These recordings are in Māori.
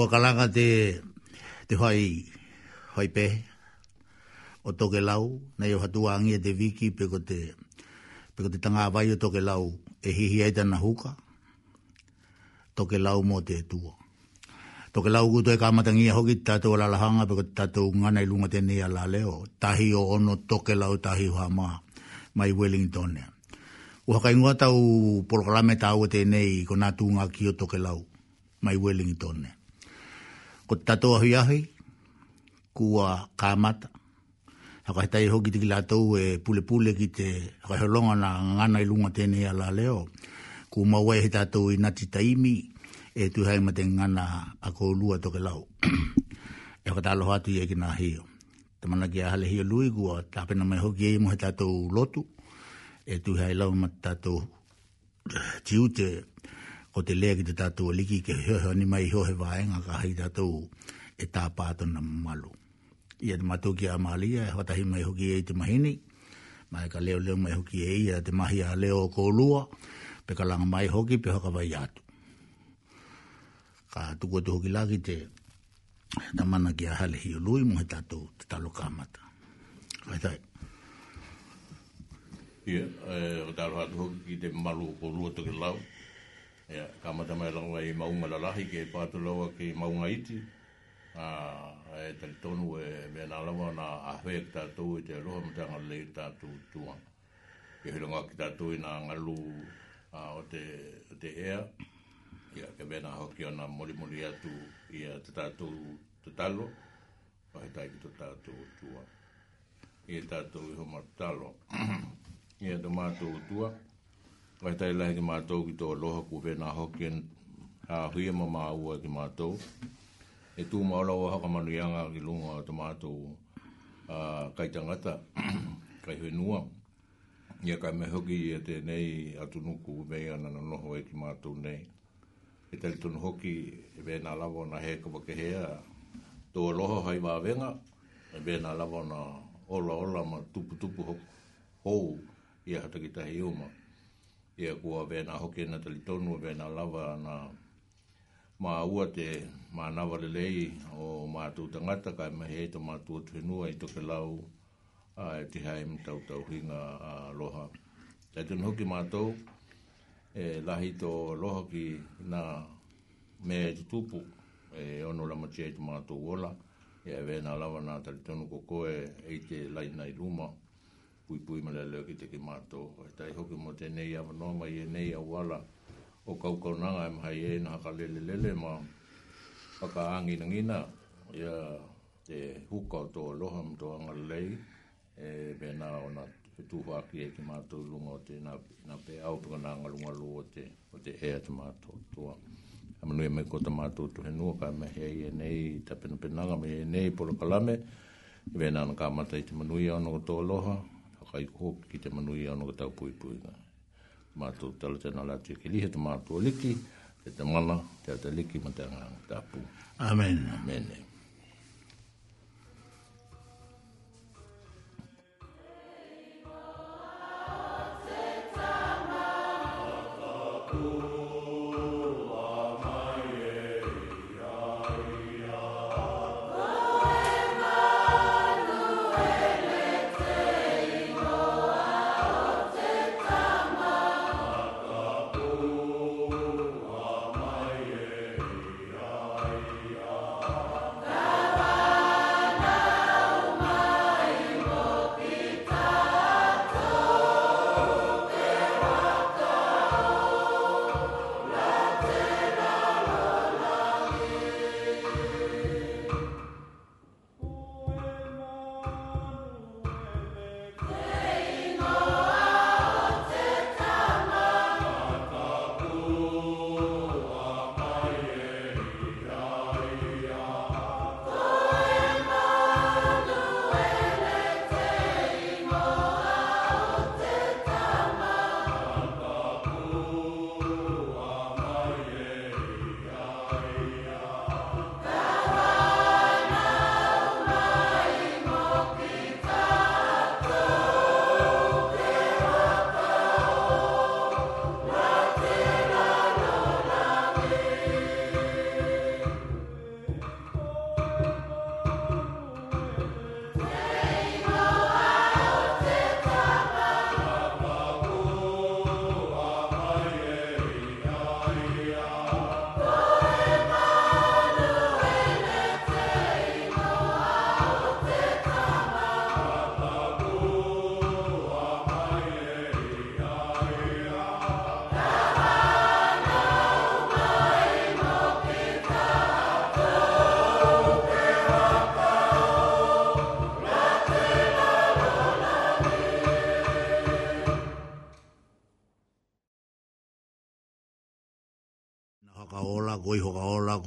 ua kalanga te, te hoi, hoi pe, o toke lau, nei o hatua angia te viki, peko te, peko te tanga vai o toke lau, e hihi aita na huka, toke lau mo te tua. Toke lau kuto e kamatangia hoki, tato lalahanga, peko tato ngana ilunga te nea la leo, tahi o ono toke lau tahi o hama, mai Wellington. Ua haka ingoa tau porokalame tau te nei, kona tunga ki o toke lau, mai Wellington. Wellington ko tato ahi ahi, kua kamata. Haka hitai ho ki tiki lātou e pule pule ki te kaiholonga na ngana ilunga tēne a la leo. Ku maua e hitātou i nati taimi e tu hai ma te ngana a koulua toke lau. e kata aloha tu ye ki nā hio. Te mana ki a hale lui kua tāpena mai hoki e mo hitātou lotu e tu hai lau ma tātou eh, tiute ko te lea ki te tatu a liki ke hiohe ni mai hiohe vaenga ka hei tatu e tā pātona malu. Ia te matu ki a Mālia, e hwatahi mai hoki e te mahini, mai ka leo leo mai hoki e i a te mahi a leo ko lua, pe ka langa mai hoki pe hoka vai atu. Ka tuku atu hoki laki te tamana ki a hale hi lui mo he tatu te talo kamata. Kai tai. Ia, yeah, e, o tāru hatu hoki malu ko lua toki lau ya kamata mai e lo ai mau malala hi ke patu lo ke mau ngai ti a e tel tonu e, e me na lo na a hweta tu i te lo mata ngal le ta tu tu a ke hilo ngak ta tu i na ngalu a o te te ea ya ke me na hoki ona moli moli atu i a te ta tu te talo a he ta ki te ta tu tu a i te ta tu i ho mata lo i a te tu tu Wai tai lai ki mātou ki tō aloha ku vena hokien a huia ma māua ki mātou. E tū maura o haka manuianga ki lunga o tomātou uh, kai tangata, kai huenua. Ia kai me hoki i te nei atu nuku vei ana na noho e ki mātou nei. E tali tunu hoki e vena lavo na heka wake hea. Tō aloha hai wāwenga, e vena lavo na ola ola ma tupu tupu hou i a hatakitahi umaa ia kua vena hoke na tali tonu vena lava na ma ua te ma nawa lei o ma tu tangata kai mahe to ma tu tuenua i toke lau a e te hae mtau tau hinga a loha. Tai tunu hoki mātou e lahi tō loha ki nā mea e tupu e ono la machia i tō mātou wola e a vena lawa nā tali tonu koko e, e te laina i pui pui ma le leo ki te ki mato. E tai hoki mo te nei ava noa mai e nei awala o kau kau nanga e mahai e na haka lele lele ma paka angi na ngina ia te huka o tō loham tō anga lei e bena o na tuhu aki e ki mato lunga o te na, na pe au paka nanga lunga lu o te o te mato tua. Amanu e me kota mato tu he nua me hea e nei tapena penanga me e nei polo kalame e i vena anka mata te manuia ono tō loha kai ko ki te manui ano ka tau pui pui ka. Ma tō tala tēnā la tia ke lihe te mātua liki, te te mana, te ata liki ma te anga tāpū. Amen. Amen. Amen.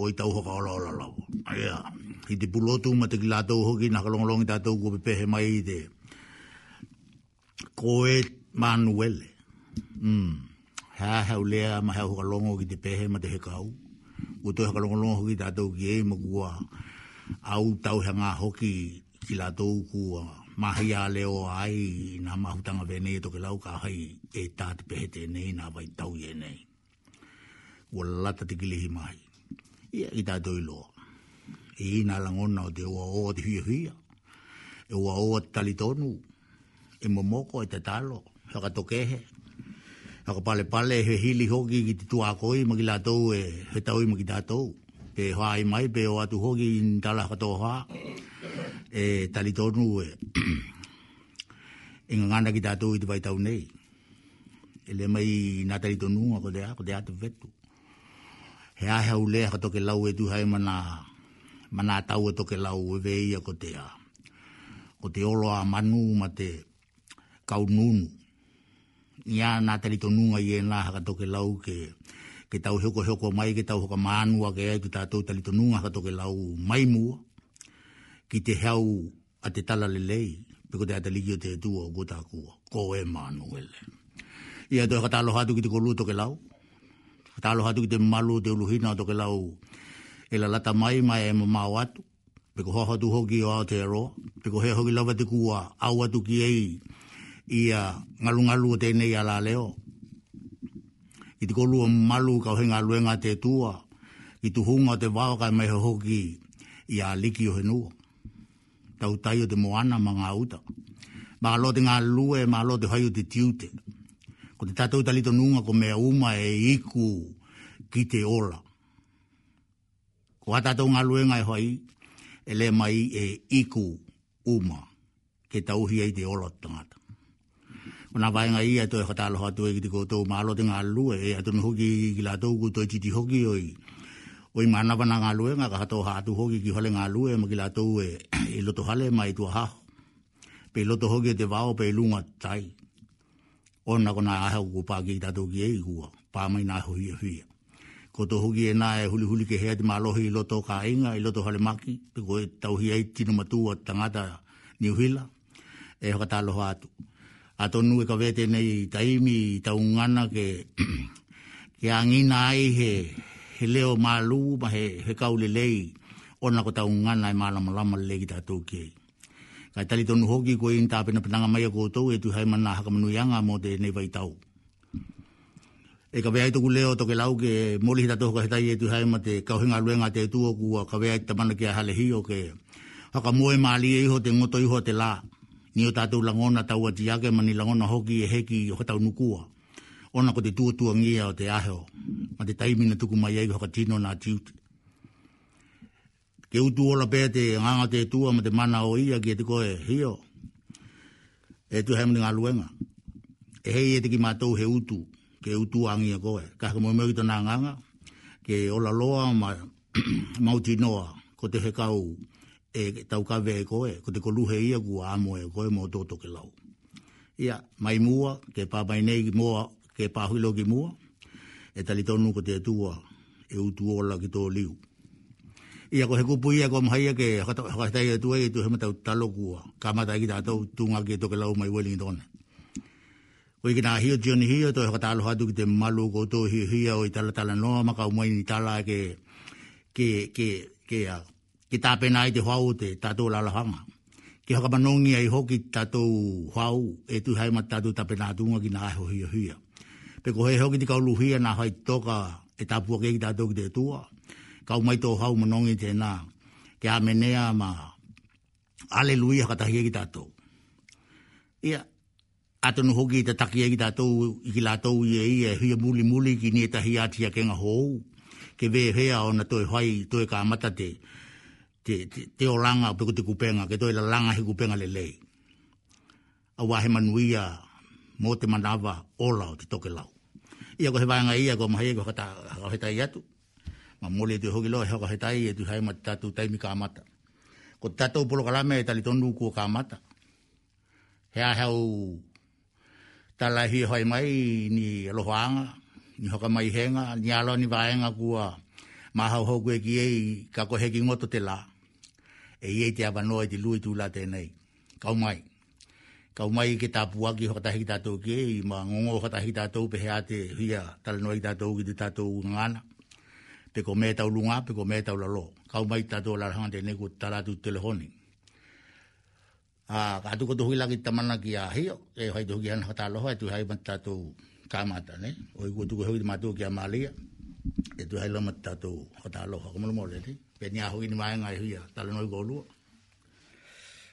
o i tau hoka ola ola Ia, i te pulotu ma te ki la tau hoki, naka longolongi ta tau kua pepehe mai i te koe manuele. Mm. Ha hau lea ma hau hoka longo ki te pehe ma te hekau. U tau hoka longolongi hoki ta tau ki e ma kua au tau hea ngā hoki ki la tau kua mahi a leo ai nā mahutanga venei toke lau ka hai e tāt pehe tēnei nā vai tau ienei. Ua lata te kilihi mahi ia i tā tōi loa. I i nā langona o te ua oa te hui hui, e ua oa te talitonu, e momoko e te talo, e ka tokehe, e ka pale pale he hili hoki ki te tua koi maki la tou e he tau i maki tātou. Pe hoa i mai, pe o tu hoki i ntala katoa e talitonu e e ngangana ki tātou i te vai tau nei. E le mai nga talitonu nga kodea, kodea te vetu he ai hau lea ka toke lau e tu hai e mana, mana tau e toke lau e vei a ko te a. Ko te olo a manu ma te kau nunu. Ia nā tari to nunga i e nā ha ka toke lau ke, ke tau hoko hoko mai, ke tau hoka mānua ke ai tu tātou tari to nunga ha ka toke lau mai mua. Ki te hau a te tala lelei, peko te atali kio te tua o kutakua. Ko e manu ele. Ia toi katalo hatu ki te kolu toke lau. Ia talo hatu ki te malu te uluhina o toke lau e la lata mai mai e ma mau atu. Peko hoa hatu hoki o Aotearoa. Peko hea hoki lawa te kua au tu ki ei i a ngalu ngalu o tēnei a la leo. I te kolua malu kau henga luenga te tua. I tu hunga te wao kai mai hoki i a liki o henua. Tau tai o te moana ma ngā uta. Ma alo te ngā lue, ma alo te haio te tiute ko te tatou talito nunga ko mea uma e iku ki te ola. Ko ha tatou ngā luenga e hoi, e mai e iku uma ke tauhi ai te ola tangata. Ko nā vāenga i ato e hatalo hatu e ki te koutou mālo te ngā lue, e, e atun hoki ki la tau ku toi titi hoki oi. Oi mana bana e, ngā lue, ngā kato hatu hoki ki hale ngā lue, ma ki la tau e, e loto hale mai tua haho. Pei loto hoki e te vao pei lunga tai ona kona nā ahau ko pāke i tātou ki ei kua, pāmai nā hui e whia. Ko tō hoki e nā e huli huli ke hea te mālohi i loto ka inga, i loto hale maki, pe ko e tauhi ei tino matua tangata ni uhila, e hoka tā loho atu. A tonu e ka vete nei taimi i taungana ke, ke angina ai he, he leo mālu, ma he, he kaulelei, ona ko taungana e mālamalama lege tātou ki ei ka tali tonu hoki ko i nta pena pena mai ko to e tu hai mana ha kamnu yanga mo de nei vai tau e ka vea tu leo to ke lau ke moli hita to ka hita i e tu hai mate ka hinga luenga te tu ku ka vea ta mana ke hale hi o ke ha ka mo e mali e ho te ngoto i te la ni o tatu langona tau atia ke mani langona hoki e heki o ka tau nukua ona ko te tuatua ngia o te aheo, ma te taimina tuku mai eiko ka tino na tiuti ke utu ola pe te nganga te tua ma te mana o ia ki e te koe hio. E tu hemini ngā luenga. E hei e te ki mātou he utu, ke utu angi a koe. Ka haka mui mewita nā nganga, ke ola loa ma mauti noa, ko te hekau e tau ka e koe, ko te koluhe ia ku a amoe koe mo tōtō ke lau. Ia, mai mua, ke pāpai nei ki mua, ke huilo ki mua, e talitonu ko te tua e utu ola ki tō liu ia ko heku puia ko mahia ke ka ta ia tuai tu hema tau talo ku ka mata ki tau tunga ke to ke lau mai weling ton ko ki na hio jion hio to ka talo hatu ki te malu ko to hio hio o tala tala no ma ka mai ni tala ke ke ke ke ya ki ta pe nai te hau te ta to la la hanga ki ka manongi ai hoki ta to hau e tu hai mata tu ta pe na tunga ki na hio hio pe ko he hoki ti ka luhia na hai toka e tapua ke ki ta to ki te tua kau mai to hau manongi tena ke a menea ma aleluia katahi egi tātou. Ia, atonu hoki i te taki egi tātou i ki lātou i e i e hui muli muli ki ni e tahi atia kenga hou, ke vē hea o na toi hai toi ka amata te, te, te, te o langa o peko te kupenga, ke toi la langa he kupenga le lei. A wahe manuia mo te manawa ola o te toke lau. Ia ko he vāenga ia ko mahi e ko kata hata i atu ma mole te hoki loa hoka he tai e tu hai ma tatu taimi ka amata. Ko tatu polo kalame e tali tonu kua ka amata. He a hau talahi hoi mai ni lohoanga, ni hoka mai henga, ni alo ni vaenga kua ma hau hau kue ki ei ka koheki ngoto te la. E iei te avanoa e te lui tu la tenei. Kau mai. Kau mai ke tapu aki hoka tahi tatou ki ei, ma ngongo hoka tahi tatou pehe a te hia talanoa i tatou ki te tatou ngana pe ko me tau lunga pe ko me tau lalo kau mai tato la hang de ne ku tara tu telefoni a ka tu ko tu hila ki tamana ki a hi e hai tu ki hata lo e hai tu hai ban tato kamata ne oi ku tu ko hui matu tu ki amalia e tu hai lo mata tato hata lo ko mo mo le ni pe ni a hui ni mai ngai e hui a tala noi go lu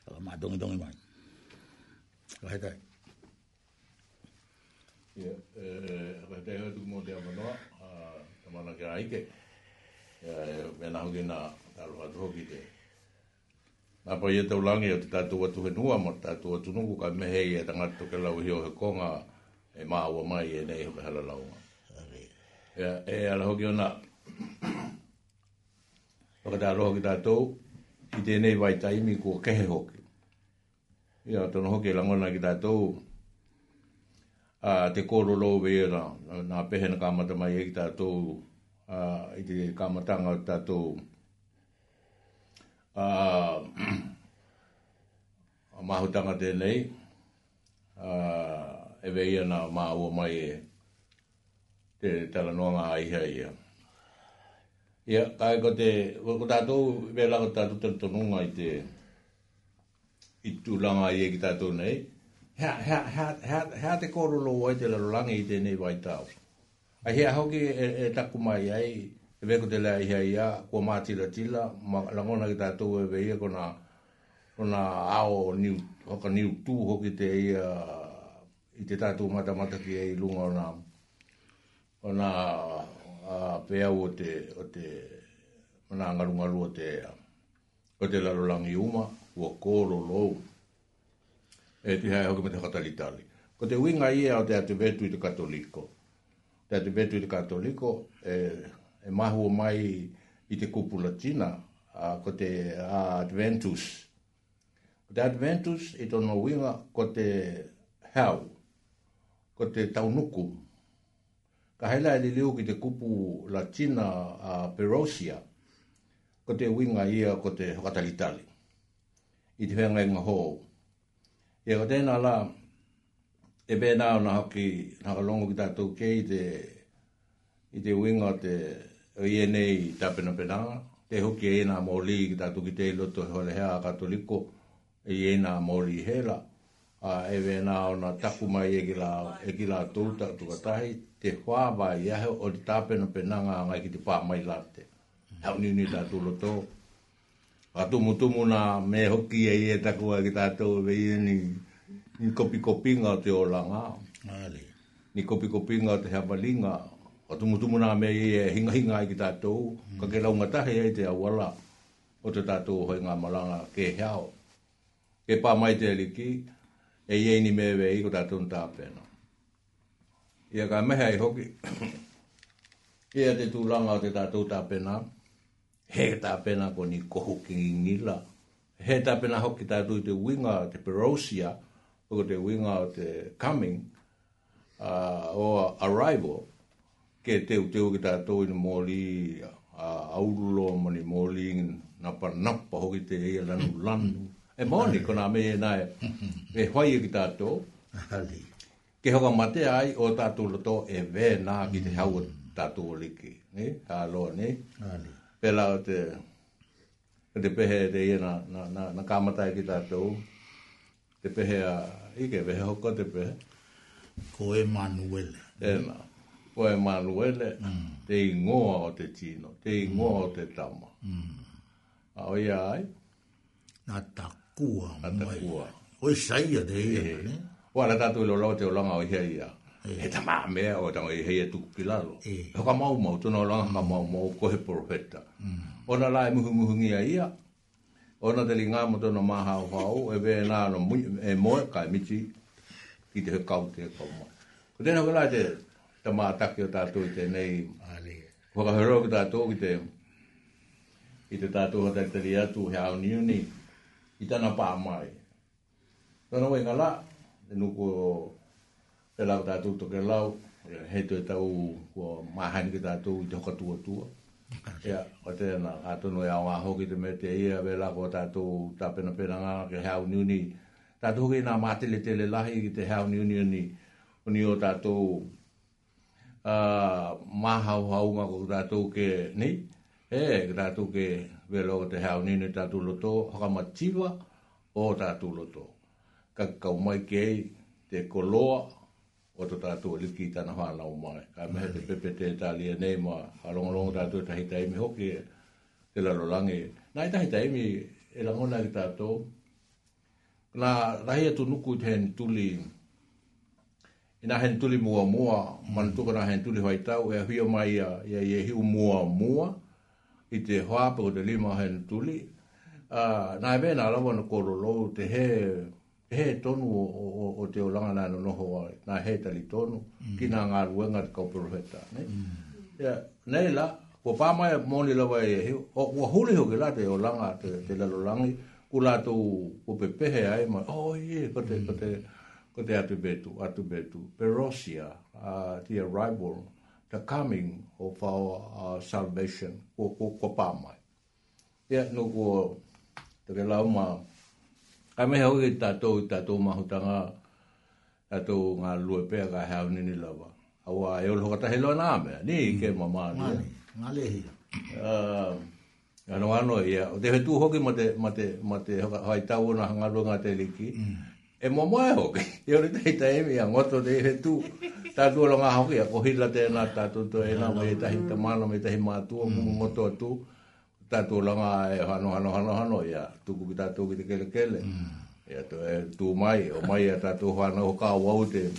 ala ma dong mai ko hai tai Yeah, uh, I've been there to more than a lot. Uh, I'm on a guy, I get e na hoki na taro atu hoki te. Nā pa ia tu langi te tātou atu he nua, mo tātou atu nungu ka mehei e tangato ke lau hio he konga, e maa ua mai e nei hoka hala lau. E ala hoki o nā, waka tā roha ki tātou, i te nei vai taimi kua kehe hoki. Ia tono hoki e langona ki tātou, a te kōrolo wei e nā, nā pehena kāmata mai e ki tātou, uh, i te kamatanga tato uh, ah, a mahutanga tēnei uh, e vei ana mā ua mai e te tala noanga a iha ia. Ia, kai ko te, ko tātou, vei lako tātou tātou tonunga i te i tūlanga i e ki tātou nei. Hea, hea, hea, te kōrolo o e te lalolangi i tēnei vai tāu ai he ahoki e, e taku mai ai e veko te lea ia ia kua mā tila ma langona ki tātou e veia kona kona ao niu hoka niu tū hoki te ia i te tātou mata mata ki e ilunga ona ona a peau o te o te ona ngarungaru o te o te lalolangi uma ua kōro lou e te hoki me te hatalitali ko te winga ia o te atu vetu i te katoliko te te vetu i te katoliko, e, e mahua mai i te kupu latina, a, ko te a, Adventus. Ko te Adventus i tono winga ko te hau, ko te taunuku. Ka hela e li liu ki te kupu latina a Perosia, ko te winga ia ko te hokatalitali. I te whenga inga e hou. Ia ko la, e be na na hoki na ka longo ki tatou ke i te i te winga te ene i tapena pena te hoki e na moli ki tatou ki te loto hole hea katoliko i e na moli hela a e be na na taku mai e gila la e ki te hua vai e ahe o te tapena pena nga ngai ki te pā mai late hau ni ni tatou loto a mutu muna me hoki e i e takua ki tatou ve e ni ni kopi kopi nga te o langa. Ale. Ni kopi kopi nga te hawalinga. O tumu tumu nga mea i e hinga hinga i ki tātou. Mm. Ka ke launga tahe e te awala. O te tātou hoi ngā malanga ke heao. Ke pā mai te aliki. E ye ni mea wei ko tātou nga tāpena. Ia ka mehe ai hoki. Ia te tūlanga o te tātou tāpena. He tāpena ko ni kohu ki ngila. He tāpena hoki tātou te winga te perosia. Ia ko te winga o te coming uh, o arrival ke te teu ki tā tō ina mōli uh, aurulo mani mōli nā pa napa hoki te ia lanu lanu e mōni ko nā mei e nāe e hoi e ki tā tō ke hoka mate ai o tā tō lato e vē nā ki te hau o tā tō liki ne? kā loa ne pēlā o te te pehe te ia nā, nā, nā, nā kāmatai ki tā tō te pehe a ike pehe hoko te pehe ko e manuele e na ko e mm. te ingoa o te tino te ingoa mm. o te tama mm. a oia ai na takua na takua o e saia te ia e. ne o ala tatu ilo lau te olanga o hea ia e ta maa mea o tango i heia tuku pilalo e. hoka mau mau tono olanga mm. ka mau mau kohe profeta mm. ona lai muhumuhungia ia ona te linga mo tono maha o hau, e ve nā no mui, e moe kai michi, ki te hekau te hekau moe. Ko tēnā kala te tamātaki o tātou i te nei, whakahero ki tātou ki te, i te tātou hata te li atu he au niu ni, i tāna pā mai. Tāna wai ngā la, te nuku o te lau tātou toke lau, e he tue tau kua mahani ki tātou i te hokatua tua. tua. Ia, o te na, atono ia ngā hoki te me te ia vela ko tātou tāpena pena ngā ke hau niuni. Tātou hoki nā mātele tele lahi te hau niuni ni uni o tātou uh, ma hau hau ngā ko tātou ke ni. E, ke tātou ke vela ko te hau niuni tātou loto, haka matiwa o tātou loto. Ka kau mai ke te koloa, o to tatu o liki i tana whana o mai. Ka mehe te pepe te tali e nei mā, ha longa longa tatu tahi taimi hoki e te laro langi. Nā i tahi taimi e langona ki tatu, nā rahi atu nuku i te hen tuli, i nā hen tuli mua mua, manutuka nā hen tuli haitau, e hui o mai a e i e hiu mua mua, i te hoa pe o te lima hen tuli, nā e vena alawana kororou te he he tonu o, o, o, o te olanga nā noho ai, na he tali tonu, mm. ki nā ngā ruenga te kau peruheta. Ne? Mm. ya Yeah, nei la, ko pāmai mōni lawa e he, o kua huli hoki la te olanga te, te lalolangi, ku la tu ko pe pehe ai, ma, oh ye, ko te, ko te, ko te atu betu, atu betu, perosia, uh, the arrival, the coming of our salvation, ko, ko, ko pāmai. Yeah, no, ko, te ke lau Ka mea hoi e tātou i tātou mahutanga, tātou ngā lua pēr ka hea unini lawa. Awa e olo hokata he loa nā mea, ni mm. ke mamā. Ngā ni, ngā lehi. Ano ano i a, te hetu hoki ma te, ma hai tau na hanga lua ngā te liki. Mm. E mamā e hoki, e ori tei tei mi a ngoto te hetu. Tātou lo ngā hoki a kohila tēnā tātou tō e nā mai e tahi tamāna, mai e tahi mātua, mungu mm. ngoto atu. Mm tatu langa e hano hano hano hano ya tuku kita tuku kita kele kele ya mm. tu e tu mai o mai ya tatu hano hoka wau te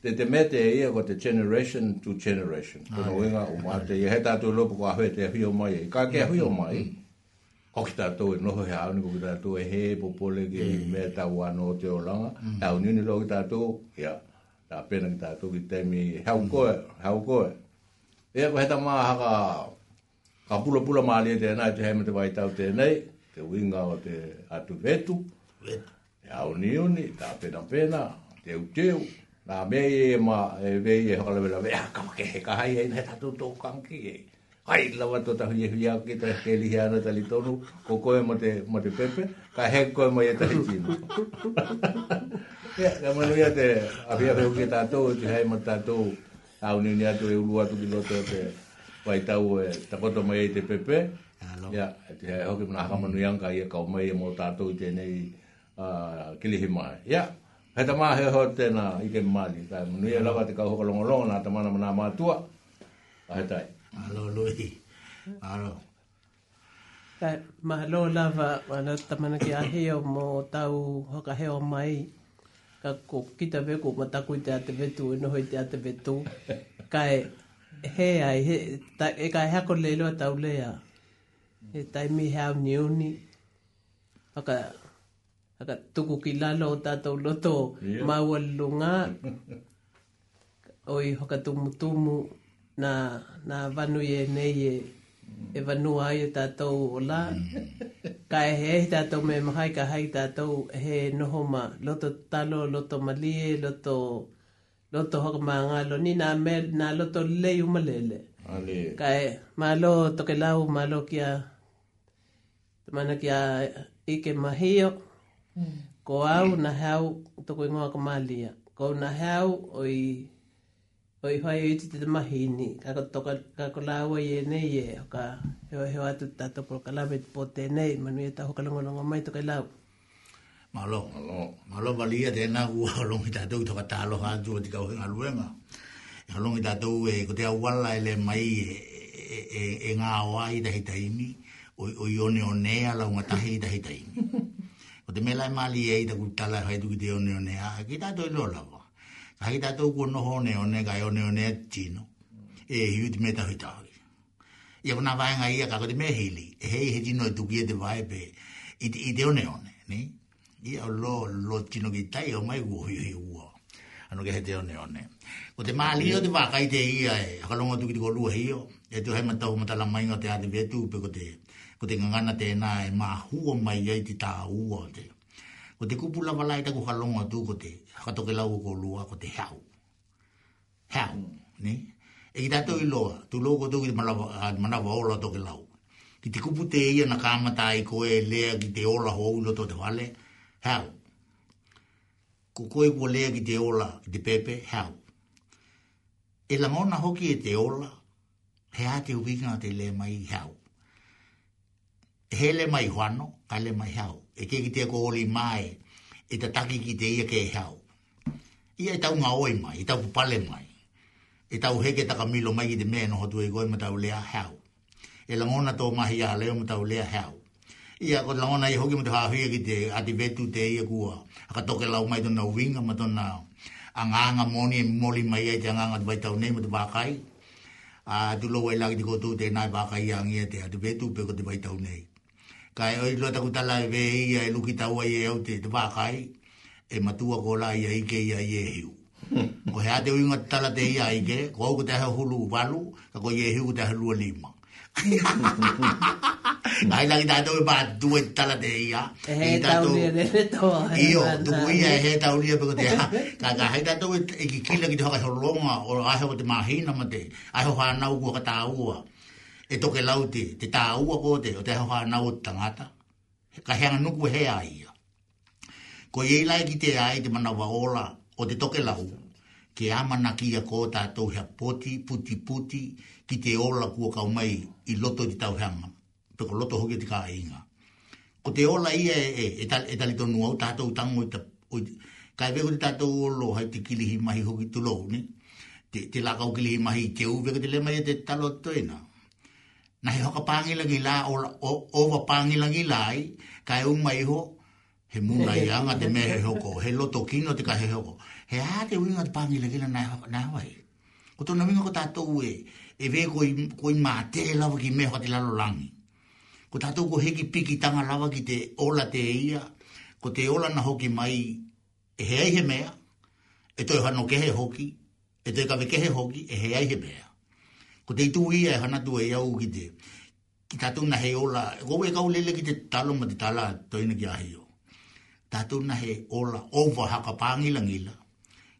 te te mete e ia ko te generation to generation ah, ah, ko no winga o mate ye heta tu lo puka hwe te hui o mai e. ka ke mm. hui o mai mm. o kita tu e no he a unu kita tu e he popole ke meta wano te o langa a unu ni lo kita tu ya ta pena kita tu kita mi hau koe hau koe ia ko heta maa haka hau ka pula pula maalia e te nai te hemete wai tau te nei, te winga o te atu vetu, te au ni uni, ta pena pena, te uteu, na mei e ma e vei e hola vela vea, kama ke heka hai e nai tatu tō kanki e, hai lawa tō tahu ye hui au ki tā ke lihi ana tali tonu, ko koe mo te, mo te pepe, ka he koe mo ye tali tino. Ia, ka manu ia te, a pia peo ki tātou, te hei mo tātou, au ni uni atu e ulu atu ki loto te, vai tau e ta koto mai te pepe ya te hoki ki mana hama nu yanga ye ka mai e mo ta tu te nei a kili hima ya he ma he ho e te na i te mali ka mu ye la te ka ho longo longo na ta mana mana ma tua a he tai alo lui alo ka ma lo lava ana ta mana ki a he mo tau ho ka he o mai ka ko kita ve ko mata ku te ate tu e no ho te ate tu kai he ai, he, ta, e ka hea ko leilo a tau lea. He tai mi hea ni uni. Haka, haka tuku ki lalo o tātou loto yeah. maua lunga. Oi haka tumu tumu na, na vanu e nei e, e vanu ai o tātou la. ka e hei tātou me mahai ka hei tātou he noho ma to talo, loto malie, loto loto hoko maangalo ni na med na loto leyu malele ale kae malo to ke lau lo kia tamana kia ike mahio hmm. ko au na hau to ko ngoa ko malia ko na hau oi oi hoi iti te mahini ka ko to ka ko lau ye ne ye ka he he atu tato ko kala bet pote nei manu eta ho kala ngolo mai to ke lau malo malo malo valia de na u long ita do to ta lo ha ju di ka nga luenga e ha long ita do e ko te wala ele mai e e e, e nga wa i da hita imi o o yo ne o ne ala un ata hi da hita imi o te mela e mali e da kuta la ha du de o ne o ne a ki ta do lo la wa ka hi ta do ku no ho ne o ne ga yo ne o ne ti no e hi u me ta hita Ia kuna vaenga ia kako te mehili, hei he tino e tukia te vaebe, i te one one, ni? ia lo lo tino ki tai o mai wo hi wo ano ke hete one ne o te mali o te vaka ite ia e ka longo tu ki ko lu hi o e tu hema tau mata la mai o te ate vetu pe ko te ko te ngana te na e ma hu o mai ai ti ta u o te ko te kupu la vala ita e ko ka longo tu ko te ka la u ko lu a ko te hau hau ne e ki to i lo tu lo ko tu ki ma mana vaola la u ki te kupu te ia na kamata i ko e lea ki te ola ho ulo to te vale ki hau. Ko koe kua lea ki te ola, ki te pepe, hau. E la mona hoki e te ola, he a te uwinga te le mai hau. He le mai huano, ka le mai hau. E ke ki te ko oli mai, e ta taki ki te ia ke hau. Ia e tau ngā oi mai, e tau pupale mai. E tau heke taka milo mai ki te mea hotu e goi matau lea hau. E la mona tō mahi a leo matau lea hau ia ko langona i hoki mo hafi ki te ati vetu te ia kua ka toke lau mai tona winga ma tona anganga moni e moli mai e te anganga te baitau nei mo te bakai a tu lo wai lagi tiko tu te nai bakai i angia te ati vetu pe ko te baitau nei ka e oi loa taku tala e ve ia e luki taua i e au te te bakai e matua ko la ai ke e ia i e hiu ko hea te uinga tala te ia ke ko au ku te hulu valu ko i e hiu ku te hulu lima Ai la gita to ba du entala de ia. E ta to. Io du mo ia he ta uria te. Ka ka he ta to e-, e ki kila ki ha ho longa o ra te mahina mate. te. Ai ho ha u ko ta u. E to ke lau te te ta u ko te o te ho ha u ta ngata. Ka he anu ku e he ai. Ko ye la ki te ai te mana ola o te to ke lau. Ke ama na kia kota ta to he poti puti. puti ki te ola kua kau mai i loto di te tau heanga. Peko loto hoki te kaa inga. Ko te ola ia e, e, e, e tali tonu au tātou tango i ta... Oi, kai veko te tātou olo hai te kilihi mahi hoki tu lo, ni? Te, te lakau kilihi mahi te u veko te lemai e te talo atoina. Na he hoka pāngila gila, ova pāngila gila ai, kai unma iho, he muna i anga te me he hoko, he loto kino te ka he hoko. He a te uinga te pāngila gila na na hawai. Ko tona minga ko tātou e, e ve i koi mate la ki me hoti la lolangi ko tatu ko heki piki tanga lava ki te ola te ia ko te ola na hoki mai e he ai he mea e toi hano ke he hoki e ka kawe ke he hoki e he ai he mea ko te itu ia e hana tu e au ki te ki tatu na he ola ko e kau lele ki te talo ma te tala toi na ki ta to na he ola over haka pangila ngila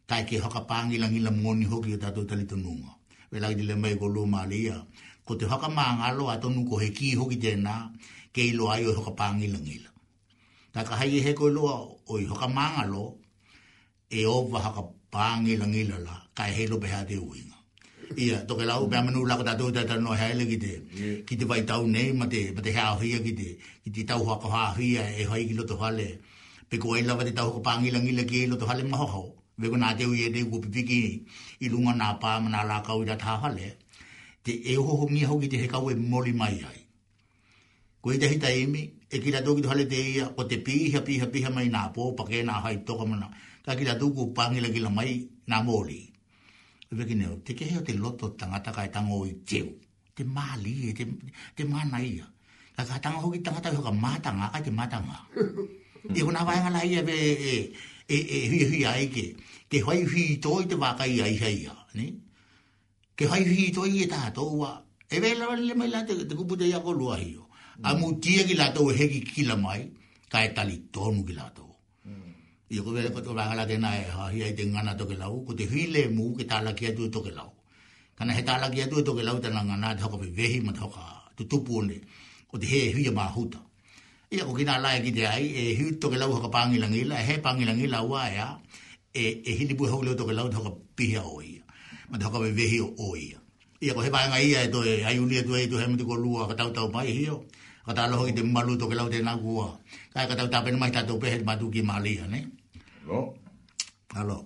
tai ke haka pangila ngila mwoni hoki to tatu talitununga we la ni le mai ko lo malia ko te haka ma nga lo ato nu ko he ki ho e e e ki te na ke i lo ai o ka pangi le ngi ta ka hai he ko lo o i haka ma nga lo e o va haka pangi le ngi la la ka he lo be ha te ui ia to ke la u be ma nu la ko ta tu ta no ha le ki te ki te vai tau nei ma te ma te ha hi ki te ki te tau ha ko ha hi e ho i lo to ha le pe ko ai la va te tau ko pangi le ngi la ki lo to ha le ma ho ho me ko na te u ye de go pi i lu nga na ma na la ka u da tha te e ho ho mi ki te he ka we mo mai ai ko i te hita i mi e ki la do ki te ia o te pi ha pi ha pi ha mai na po pa ke na ha i to ka ma na ka ki la do ku pa ngi la ki la mai na mo li ve ki ne te ke he o te loto tanga ta ka tanga o i te u te ma li e te te ma na ia ka ka tanga ho ki tanga ta ho ka ma tanga ka te ma tanga i ko e na va nga la ia ve e, e, e e e hi hi ai ke ke hoi hi toi te waka i ai hai ya ne ke hoi hi toi e ta to wa e ve la le me la te te ku puta ya ko lua hi yo a mm. mu tie ki la to e he ki ki la mai ka e tali tonu ki mm. la to e i ko ve ko to la la te na e ha hi ai te ngana to ke la u ko te hi le mu ke ta la ki atu e to ke la u kana he ta la ki atu to ke la u te na ngana te ko ve hi ma to ka tu tu pu ne ko te he hi ma huta ia ko kina lae ki te ai, e hui toke lau haka pangilangila, e he pangilangila ua ea, e, e hili pui hau leo toke lau toka pihia o ia, ma toka me vehi o ia. Ia ko he paenga ia e toe, ai unia tu e tu e hemi tuko lua ka tau tau mai hio, ka ta aloha ki te malu toke lau te nagua, kai ka tau tapenu mai tatou pehe, ma tuki malia, ne? Alo. Alo.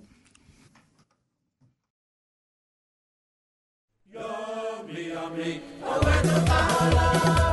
Yami, yami, awetu pahala. Yami, yami, awetu pahala.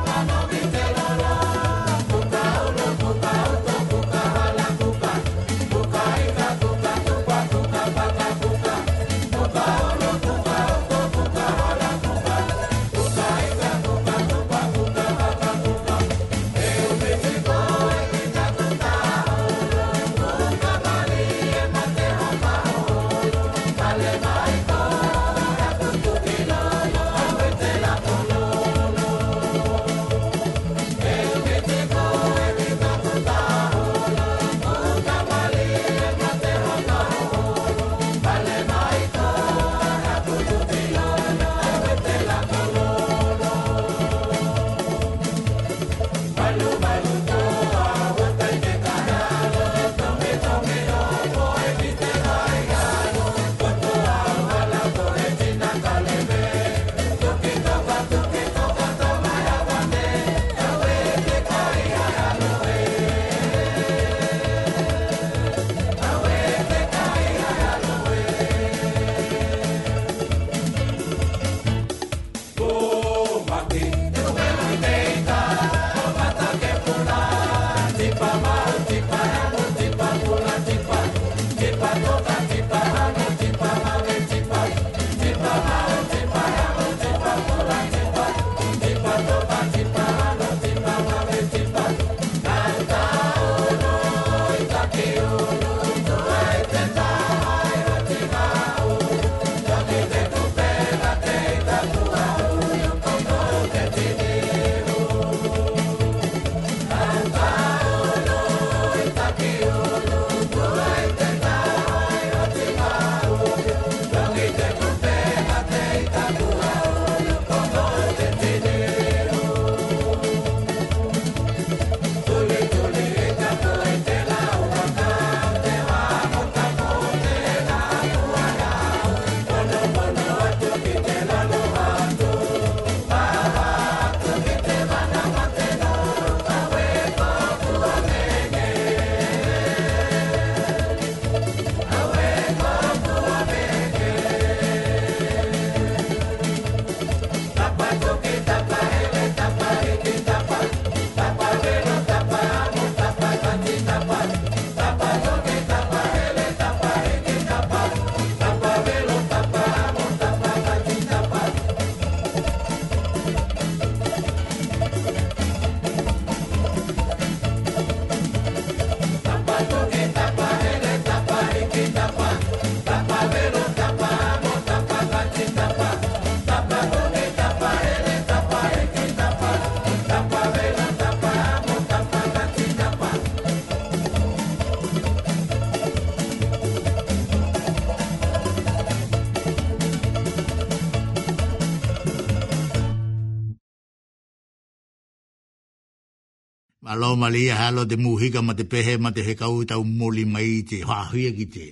o malia halo de muhiga ma te pehe ma te hekau i tau moli mai te hahia ki te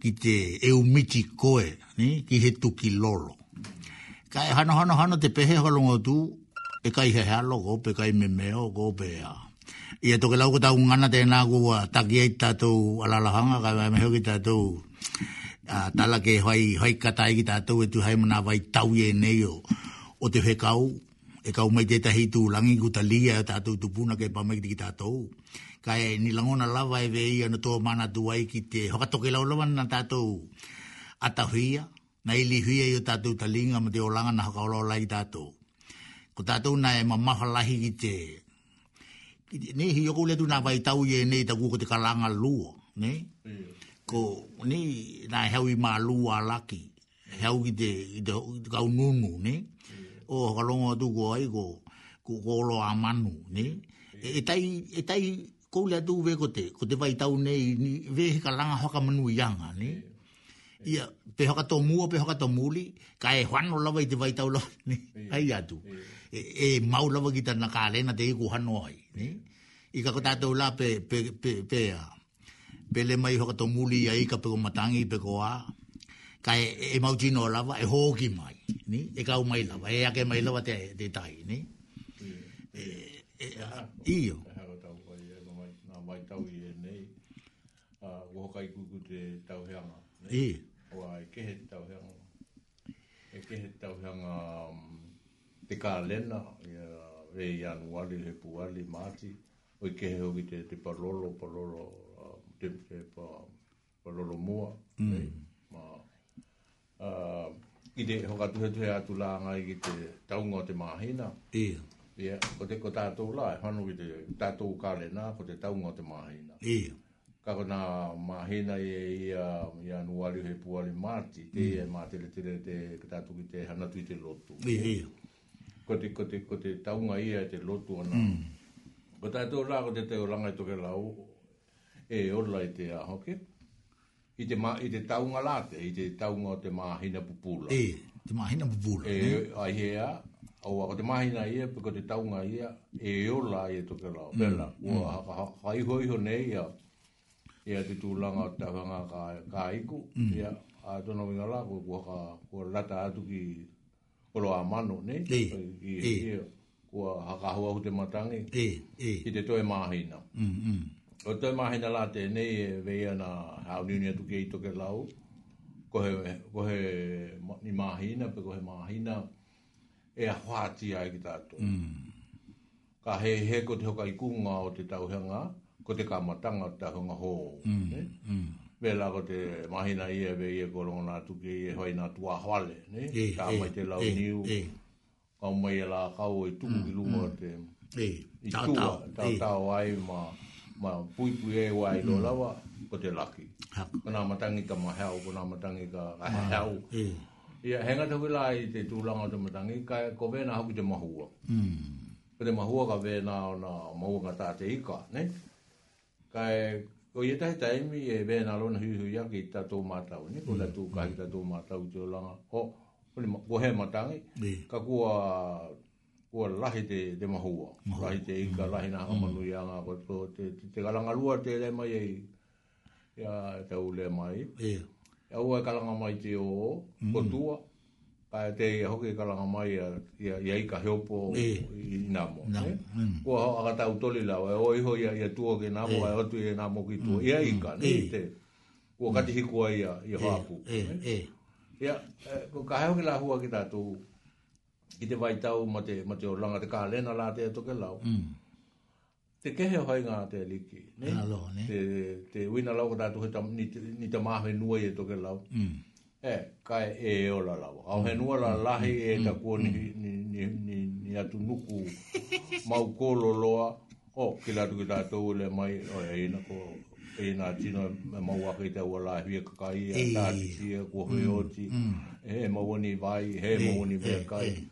ki te eu miti koe ni? ki he tuki lolo. Ka e hano hano hano te pehe holongo tu e kai he halo go pe kai me meo go pe a. Ia toke lau kutau ngana te nāku a takia i tātou alalahanga ka mai meho ki tātou a tala ke hoi, hoi katai ki tātou e tu hai muna vai tau e neio o te hekau e kau mai tētahi tu langi ku ta lia tātou tupuna ke pamaiki ki tātou. Kai ni langona lava e vei ana to mana tu ai ki te hokatoke laulawa na tātou atahuia, na ili huia i ta tu ta linga ma te olanga na hakaolaola i tātou. Ko tātou na e mamaha lahi ki te ne hi yoko le tuna vai tau ye nei ta ko te kalanga luo ne ko ni na hewi ma luo laki hau ki te ka ununu ne o halongo atu ko ai ko ko kolo a manu ne etai etai tai e tai ve ko te te vai tau nei ni ve ka langa hoka manu yanga ne ia pe hoka to mu pe hoka to muli ka e hano la vai te vai tau lo ne ai atu e, e mau la vai ta na ka le na te ku hano ai ne i ka ko ta la pe pe pe pe a pele mai hoka to muli ai ka pe ko matangi pe ko a ka e, e mau jino lava e hoki mai ni e ka mai la e ake mai la te te tai ni e e, e, e io e mai tau i e nei a uh, wokai te tau heanga i e. o ai kehe te tau heanga e kehe um, te tau heanga te kā lena i a le pu wali o i kehe hoki te te parolo parolo uh, parolo mua mm. ma i te hoka tuhe tuhe atu la ngai ki te taunga o te mahina. Ia. Ia, ko te ko tātou la, e hanu ki te tātou kāle nā, ko te taunga o te mahina. Ia. Ka ko mahina i i a nuali he puali māti, te mm. e mātele tere te tātou ki te hana tui te lotu. Ia, ia. Ko te, ko te, ko te taunga i e te lotu ana. Mm. Ko tātou la, ko te teo langai toke lau, e orla i te ahoke i te ma i te taunga late i te taunga o te mahina pupula e te mahina pupula e ai hea o o te mahina ia pe ko te taunga hea e o la i e to ke la mm, bela mm. o ha ha ho nei ia ia te tūlanga o te hanga kai ku iku mm. ia a to no vinga la ko ko ka ko lata atu ki o lo amano nei e e ko ha ka ho te matangi e e i te toe mahina mm mm o te mahi na la te nei e vei ana hao ni unia tuke i toke lau kohe, kohe ni mahi na pe kohe mahi na e a whaati ai ki tātou mm. ka he he ko te hoka i kunga o te tauhenga ko te kamatanga o te tauhenga hō vela mm, mm. ko te mahi na ia vei e, e korongo na tuke i e hoi na tua hale ne? E, ka e, mai eh, te lau eh, niu ka mai e la kau e tuku mm. i lunga mm. te e. i tua ai ma ma pui pui e wa i lolawa mm. ko te laki. Ko nā matangi ka mahau, ko nā matangi ka ahau. E. Ia henga tau ila i te tūlanga te matangi, ka e ko vena hau te mahua. Mm. Ko te mahua ka vena o nā mahua ngā tāte ika, ne? Ka e ko ia tahi taimi e vena lona hui hui aki i tā tō mātau, ne? Ko la tū kahi tā tō mātau te ulanga. Ko he matangi, e. ka kua kua lahi te, te mahua. Mm. te inka, lahi nā hamanu i anga. Ko to, te, te, te kalanga lua te le mai ei. Ia te au le mai. Ia. Yeah. Ia ua e mai te o, mm. ko Kaya e te ia hoki e kalanga mai ia, ia, ia ika heopo i, i mo. Nā mo. Yeah. Mm. Kua akata utoli lau. E o iho ia, ia tua ki nā mo, yeah. tu i nā mo ki tua. Mm. Ia ika, mm. nii te. Kua mm. katihikua ia, ia hapu. Ia. Ia. Ia. Ia. Ia. Ia. Ia. Ia ki te vai tau ma te, o langa te ka lena la te toke lao. Mm. Te kehe hoi ngā te aliki. Ne? Te, te wina lau kata tuhe ni, ni te mahe nua e toke lao. Mm. E, kai e e o la lau. Au he nua la mm. lahi e mm. ta kua ni, ni, ni, ni, ni atu nuku mau kolo loa. O, oh, ki latu ki tātou le mai, o e ina ko, e ina tino me mau ake te ua la hui e kakai e a tāti tia kua hui oti. He mau ni vai, he e mau ni vekai. E, kai. E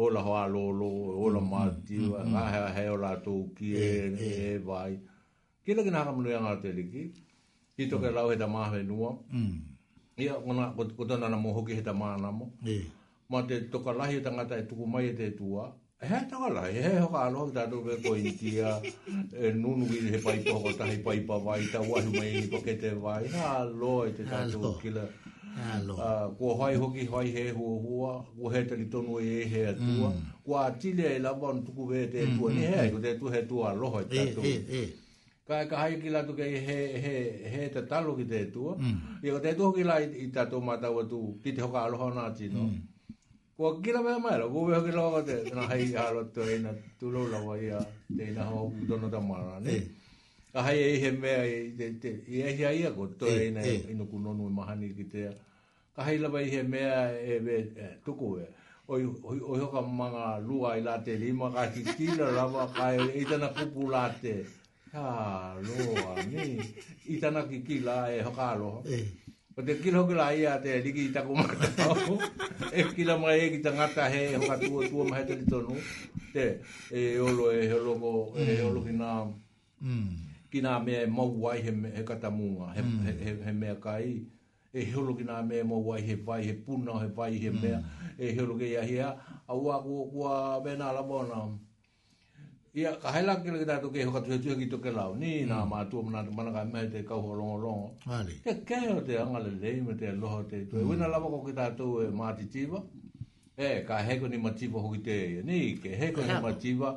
o la ho alo lo o la mm, ma mm, ti mm, wa ha ha o la to ki e e, e, e e vai ki le gna mo yang arte li ki ki to ka la he da ma he nu ia ona ko to na mo ho ki he da ma na mo e ma te to ka la he ta ngata e tu ku mai te tu a he ta ka la he ho ka lo da do be ko inti a e nu nu he pai pa ko ta he pai pa vai ta wa mai ko ke te vai ha lo te ta tu ki la Uh, kua hoi hoki hoi he hua hua, kua he tali tonu e he atua, mm. kua atile e lava on tuku he te atua, mm. ni mm, he aiko mm. te atua he atua aloha i eh, tatu. E, eh, e, eh. Ka e kahai ki latu kei he, he, he te talo ki te atua, mm. iko te atua hoki la i tatu matau atu, ki te hoka aloha nā tino. Mm. Kua kira mea maila, kua wea kira wate, nā hei halo tu e na tulau lawa ia, te ina hoa kutono tamara, ni. E a hai e he mea e te i e hi aia ko to eh, eh. e na i no kuno no mahani ki te ka hai lava i he mea e ve e, tuku e oi hoka manga lua i la te lima ka ki kila lava ka e i e tana kupu la te ha loa ni i tana ki kila e hoka alo eh. o te kila hoki la ia te liki i taku maka tau e kila mga e ki ta ngata he e hoka tua tua mahe te litonu te e olo e holo ko ki nā Mm ki nga mea e mau wai he, he katamunga, he, mm. he, he, he mea kai. E heolo ki nga mea e mau wai he vai, he puna, he vai, he mea. Mm. E heolo ki ia hea. A ua ku, ua vena ala bona. Ia, ka haila ki lakita tu ke hokatu he tuha ki toke lau. Ni nga mm. mātua mana, mana kai mea te kau ho longo longo. Te keo te angale lei me te loho te tu. Mm. E wena hmm. lawa koki tātou e mātitiva. E, ka heko ni mātiva hoki te e. Ni, ke heko ni mātiva. Mātiva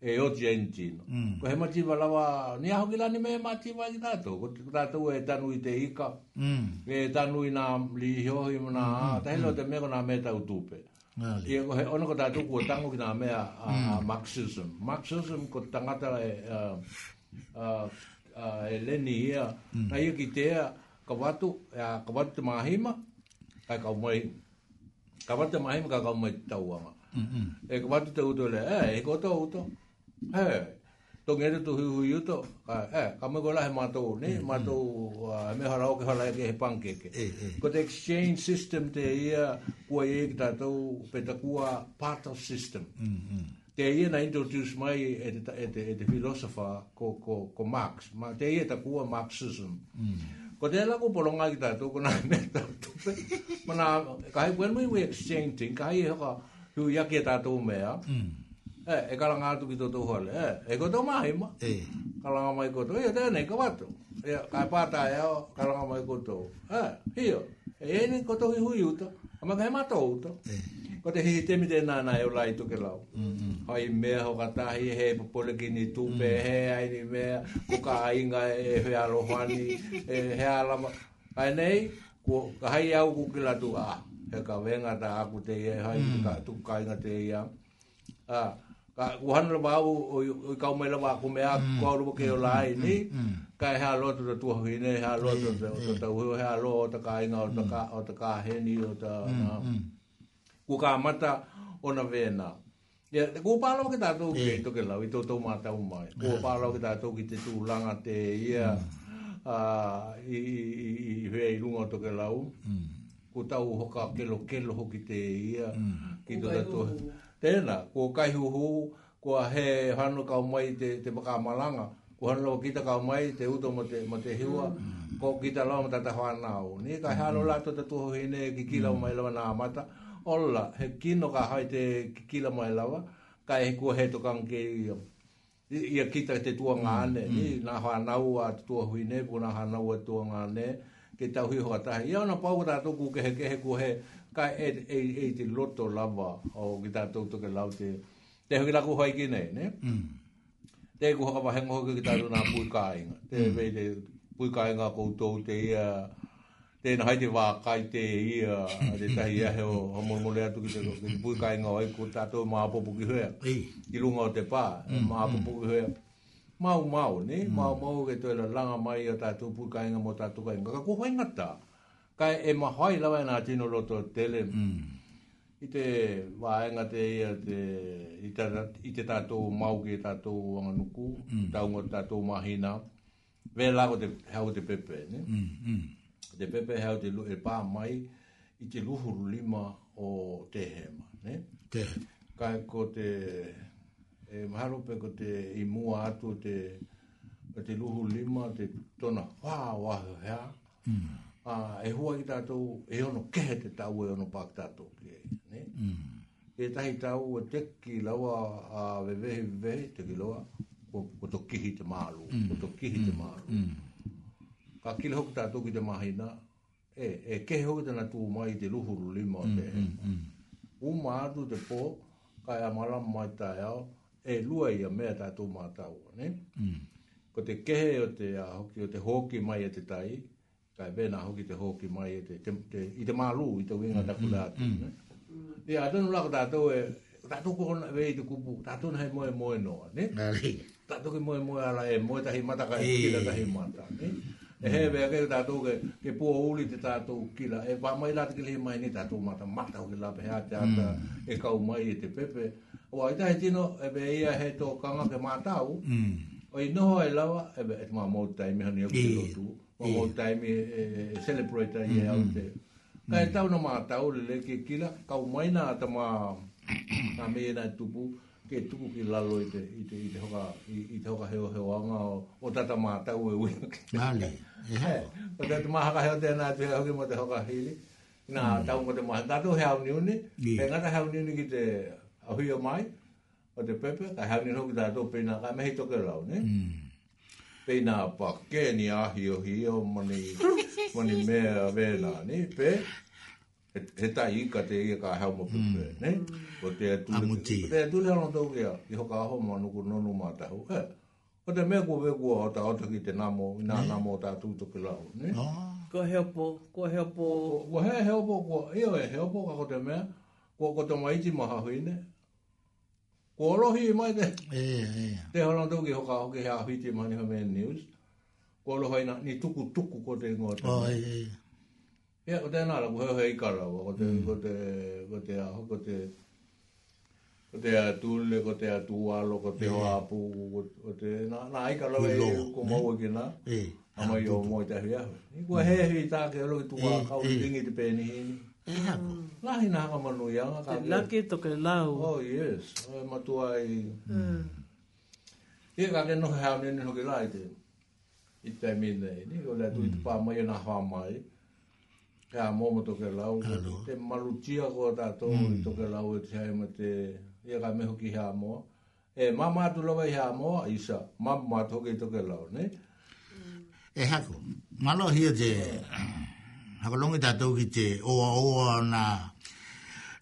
e o Gentino. Mm. Ko he mati wala wa ni aho gila ni me mati wa gita to. Ko tata tu e tanu i te hika. Mm. E tanu i na li hiho i na mm. a. Ta helo mm. te mego na me tau tupe. Ngāli. Ko he ono ko tata tu kua tango ki na mea a, mm. a Marxism. Marxism ko tangata e... Uh, uh, uh, e leni ia, mm. na ia ki tea, ka watu, ea, ka watu te mahima, kai ka umai, ka watu te mahima, kai ka umai tauanga. Mm -hmm. E ka watu te uto le, eh, e, e koto uto. He, tō ngere tō hui hui uto, he, ka me kua lahe mātou, ne, mm, mm. mātou uh, me hara oke hara eke he pankeke. Eh, eh. Ko te exchange system te ia kua e ki tātou petakua part of system. Mm, te ia na introduce mai e te, e, e philosopher ko, ko, ko Marx, Ma, te ia takua Marxism. Ko te ala kua poronga ki tātou, ko nā me tātou, mana, kai, when we exchange exchanging, kai e hoka, hui yake tātou mea, mm. Eh, e kala ngā tuki tō tō hale, eh, e, kato mahi ma, e. Eh. kala ngā mai koto, e, te ane, ka watu, e, kai pātā e o, kala ngā mai koto, e, hio, e, e ni koto hi hui uta, ama kai mato uta, e. ko te hihi nāna e o lai tuke lau, mm mea ho katahi, he popole ki ni tupe, mm. he ai ni mea, kuka inga e he alohani, e he alama, ai nei, ko, ka hai au kukila tu a, ah, he ka venga ta aku te ia, hai tu mm. tuka inga te ia, a, ah, ka kuhan lo ba u u ba ku me a ko lo lai ni ka he to to he ne to to to to u he a lo to o to he ni o to ku ona vena ku pa lo ke ta to ke to ke la vi to to mata u ku pa lo ke ta to ki tu e. e. langa ia mm. a i i i he i to ke la u ku ta ho mm. ka ke lo ke lo ho ia ki to to tēnā, ko kai huhu, ko he hano kau mai te, te maka malanga, ko hano lo kita kau mai te uto ma te, ma te hiwa, mm. ko kita lau mata ta whanau. Ni kai hano mm. lato te tuho hine ki kila mm. mai lawa nā mata, ola, he kino ka hai te ki kila mai lawa, kai he kua he tokan ke ia. Ia kita te tua ngāne, ni nā whanau a te tua huine, ko nā whanau a tua ngāne, ke tau hi hoa tahi. Ia ona pau tātoku ke he ke he kua ka e e e te loto lava o ki tā tōtō ke lau te te hoki lako hoi ki nei, ne? Mm. Te ku hawa hengo hoki ki tā tōna pui kāinga. Te mm. vei te pui kāinga koutou te ia te nahai te wā kai te ia te tahi ia heo hamongole atu ki te ki te pui kāinga oi ko tā tō mā apopo ki hoia. Ki lunga o te pa e mm. mā apopo ki hoia. Mau mau, ne? Mm. Mau mau ke to la e langa mai a ta tō pui kāinga mo tā tō kāinga. Ka ko hoi ngata? kai e mahoi lawa e tino roto tele. Mm. I te waenga te ia te i te tātou mauke, tātou wanganuku, mm. taunga tātou mahina. Vē lako te hau te pepe, ne? Mm. Mm. Te pepe hau te e pā mai i te luhuru lima o te hema, ne? Te Kai ko te e maharupe ko te i mua atu te, te luhuru lima, te tona whāwahu hea. Mm a e hua ki tātou e ono kehe te tau e ono pāk tātou ki ei. Mm. E tahi tau e te ki laua a wewehe wewehe te ki loa ko to kihi te mālu, ko mm. to kihi te mm. mālu. Mm. Ka kile hoki tātou ki te mahina, e, e kehe hoki tēnā tū mai te luhuru lima o mm, te. Mm. Mm. Uma atu te pō, ka e amalama mai tāia, e lua ia mea tātou mātau. Ne? Mm. Ko te kehe o te, a, hoki, o te hoki mai e te tai, kai vena hoki te hoki mai te, te, te, i te mālu i te winga taku mm, mm-hmm. dātu. Mm, mm. tonu lako tātou e, tātou ko hona vei te kupu, tātou nahi moe moe noa, ne? Nari. Tātou ki moe moe ala e moe tahi mata kai e. kila tahi mata, ne? E he vea mm. ke tātou ke, ke pua uli te tātou kila, e va mai lāti ki lehi mai ni tātou mata, mata hoki lape hea te ata mm. e kau mai e te pepe. Wā, i tahi tino, e vea ia he tō kanga ke mātau, mm. Oi ho e lawa, e, e te mā mōtai mehani au ki lotu. E yeah. o time e celebrate ai mm -hmm. ka mm tau no ma tau le le ke kila ka mai na ta ma ta me na tupu ke tupu ki la lo ite ite ite hoka ite hoka heo heo anga o, o tata ma tau e wino ke vale e o tata ma ha ka heo te na te heo ke mo te hoka hili na mm. tau mo te ma ta tu heo ni uni e ngata heo ni uni ki te ahuyo mai o te pepe ka heo ni uni ki ta tu pina ka mehi toke lau ne mm pei nā pā kē ni ahi o hi o mani, mani mea a vēnā, ni pē. He tai i ka te i ka hau mo pē, hmm. ne? O te atu. Amuti. Pē atu le anon tau kia, i hoka aho mā nuku nonu mā he? O te mea kua vē kua o ta otaki te namo, i nā namo o ta atu to ki lau, ne? Kua heopo, kua heopo. Kua he heopo, ko i o e heopo ka ko te mea, kua ko te maiti maha hui, ne? Korohi e mai te. E, e. Te hana tau ki hoka hoke hea hui te mani hamea news. Korohi na ni tuku tuku ko te ngoa tuku. Oh, e, e. Ia, ko te nara, ko heo hei karawa. Ko te, mm. ko te, ko te aho, ko te, ko te atule, ko te atualo, ko te hoapu, ko te, na, na, aika lawe e, ko maua ki na. E, e. Ama i o moi te hui ahu. Ni kua hei hui tāke, alohi tuku a kau, ringi te pēni hini. E, E hako. Mm. Nā hi nā hamanu i anga. Te lake toke lau. Oh, yes. E matua i... Mm. mm. Ie kake noho hea mene hoki lai te. I te mine. Ni o le tu i te mm. pāma i nā hamai. Kea mōma toke lau. Kalo. Te malutia ko a tātou mm. i toke lau e te hea ima te... Ie ka me hoki hea mō. E mamma tu lawa i hea mō, isa. Mamma tu hoki toke lau, ne? E hako. Malo hia te... Yeah hakalongi tātou ki te oa oa na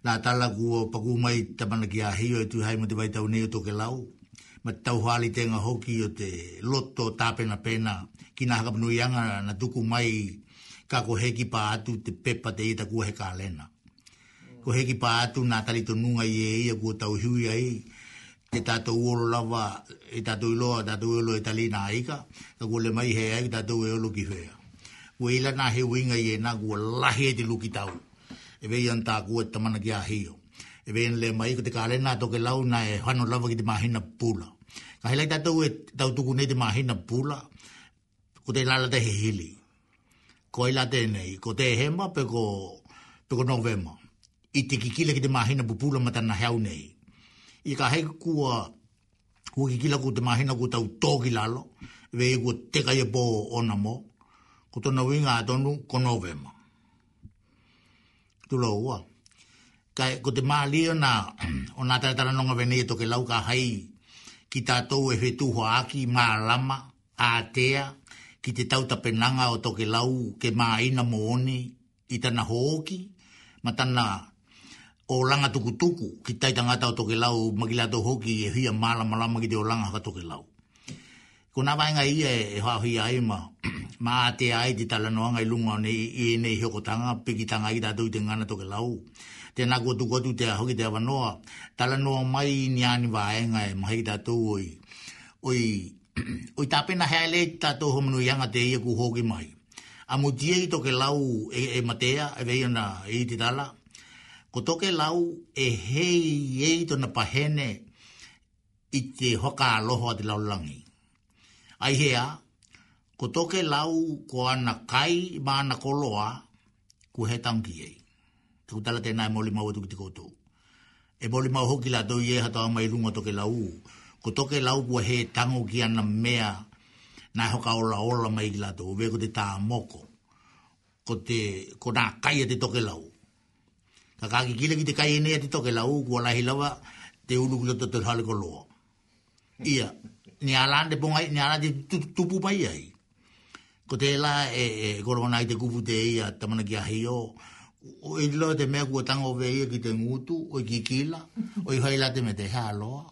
nā tala kua paku mai tamana ki a hio e tu hai mate vai tau nei o toke lau ma tau hali tenga hoki o te loto tāpena pena ki nā hakapanui anga na tuku mai kako heki pa atu te pepa te ita kua heka alena ko heki pa atu nā tali tonunga i e ia kua tau hui ai te tato uolo lava e tato iloa tato uolo e tali nā ika ka kua le mai hea e tato uolo ki hea ua ila nā he uinga i e nā kua lahe te luki tau. E vei an tā kua tamana ki a hiyo. E vei an le mai ko te kāle nā toke lau nā e hano lava ki te mahina pula. Ka helai tātou e tau tuku nei te mahina pula, ko te lala te he hili. Ko ila te nei, ko te hema pe ko, pe novema. I te kikile ki te mahina pupula ma tana heau nei. I ka hei kua, kua kikila ku te mahina ku tau tōki lalo, e vei kua teka i e pō onamo, ko tona winga atonu ko novema. Tulo ua. Kai, ko te maa lio na o nga nonga veneto e ke lauka hai ki tātou e whetu aki mā lama, a ki te tauta penanga o toke lau ke mā ina mooni i tana hōki, ma tana o langa tuku tuku ki tai tangata o toke lau magila tō hōki e hia mā lama lama ki te o langa haka toke lau. Ko nā vāinga ia e, e hā hia aima, ma te ai te tala noa ngai lunga o nei e nei hoko tanga piki tanga i tatou te ngana toke lau te nā kotu kotu te hoki te awanoa tala noa mai ni ani wae ngai e mahi ki tatou oi oi oi tāpena hea le tatou homanu ianga te ia ku hoki mai a mutia i toke lau e, e matea e veia na e i te tala ko toke lau e hei ei tona pahene i te hoka aloha te laulangi ai hea ko toke lau ko ana kai ma ana koloa ku he tangi ei. Tuku tala tēnā e moli mau e ki te koutou. E moli mau hoki la doi e hata mai runga toke lau. Ko toke lau ku he tango ki ana mea na hoka ola ola mai ki la doi. Uwe ko te tā moko. Ko te, ko nā kai e te toke lau. Ka kāki kile ki te kai e nea te toke lau ku ala hilawa te ulu ki loto te hale koloa. Ia, ni alande pongai, ni alande tupu pai ai ko te la e goro e, nai te kupu te ia tamana ki ahi o o e lo te mea kua tango ve ia ki te ngutu o i kikila o i haila te me te hea aloa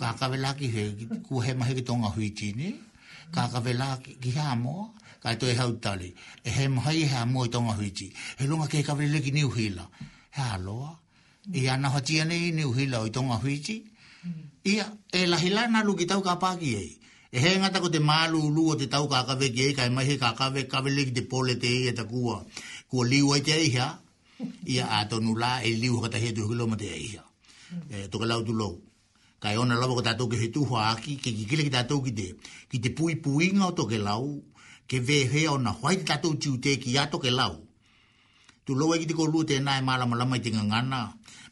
ka kawe la ki he ku he mahe ki tonga hui tini ka ka vela ki hea moa ka e toi hau tali e he mahe i hea moa i tonga hui tini he lunga ke kawe le ki niu hila hea aloa i ana hoti ane i niu hila o i tonga hui tini ia e lahila na lukitau ka pāki ei e he ngata ko te malu lu o te tau ka ka veke ka mai he ka ka ve ka ve te pole te i e ta kua ku li o te i ha i a to nu la e li o ka he tu lo te i ha e to ka lau tu lo ka i ona lo ko ta to ke he tu ho aki ke ki kile ki ta tu ki te ki te pui pui nga o to ke lau ke ve he ona hoai ta to chu te ki ya to ke lau tu lo e ki te ko lu e te na e mala mala mai te ngana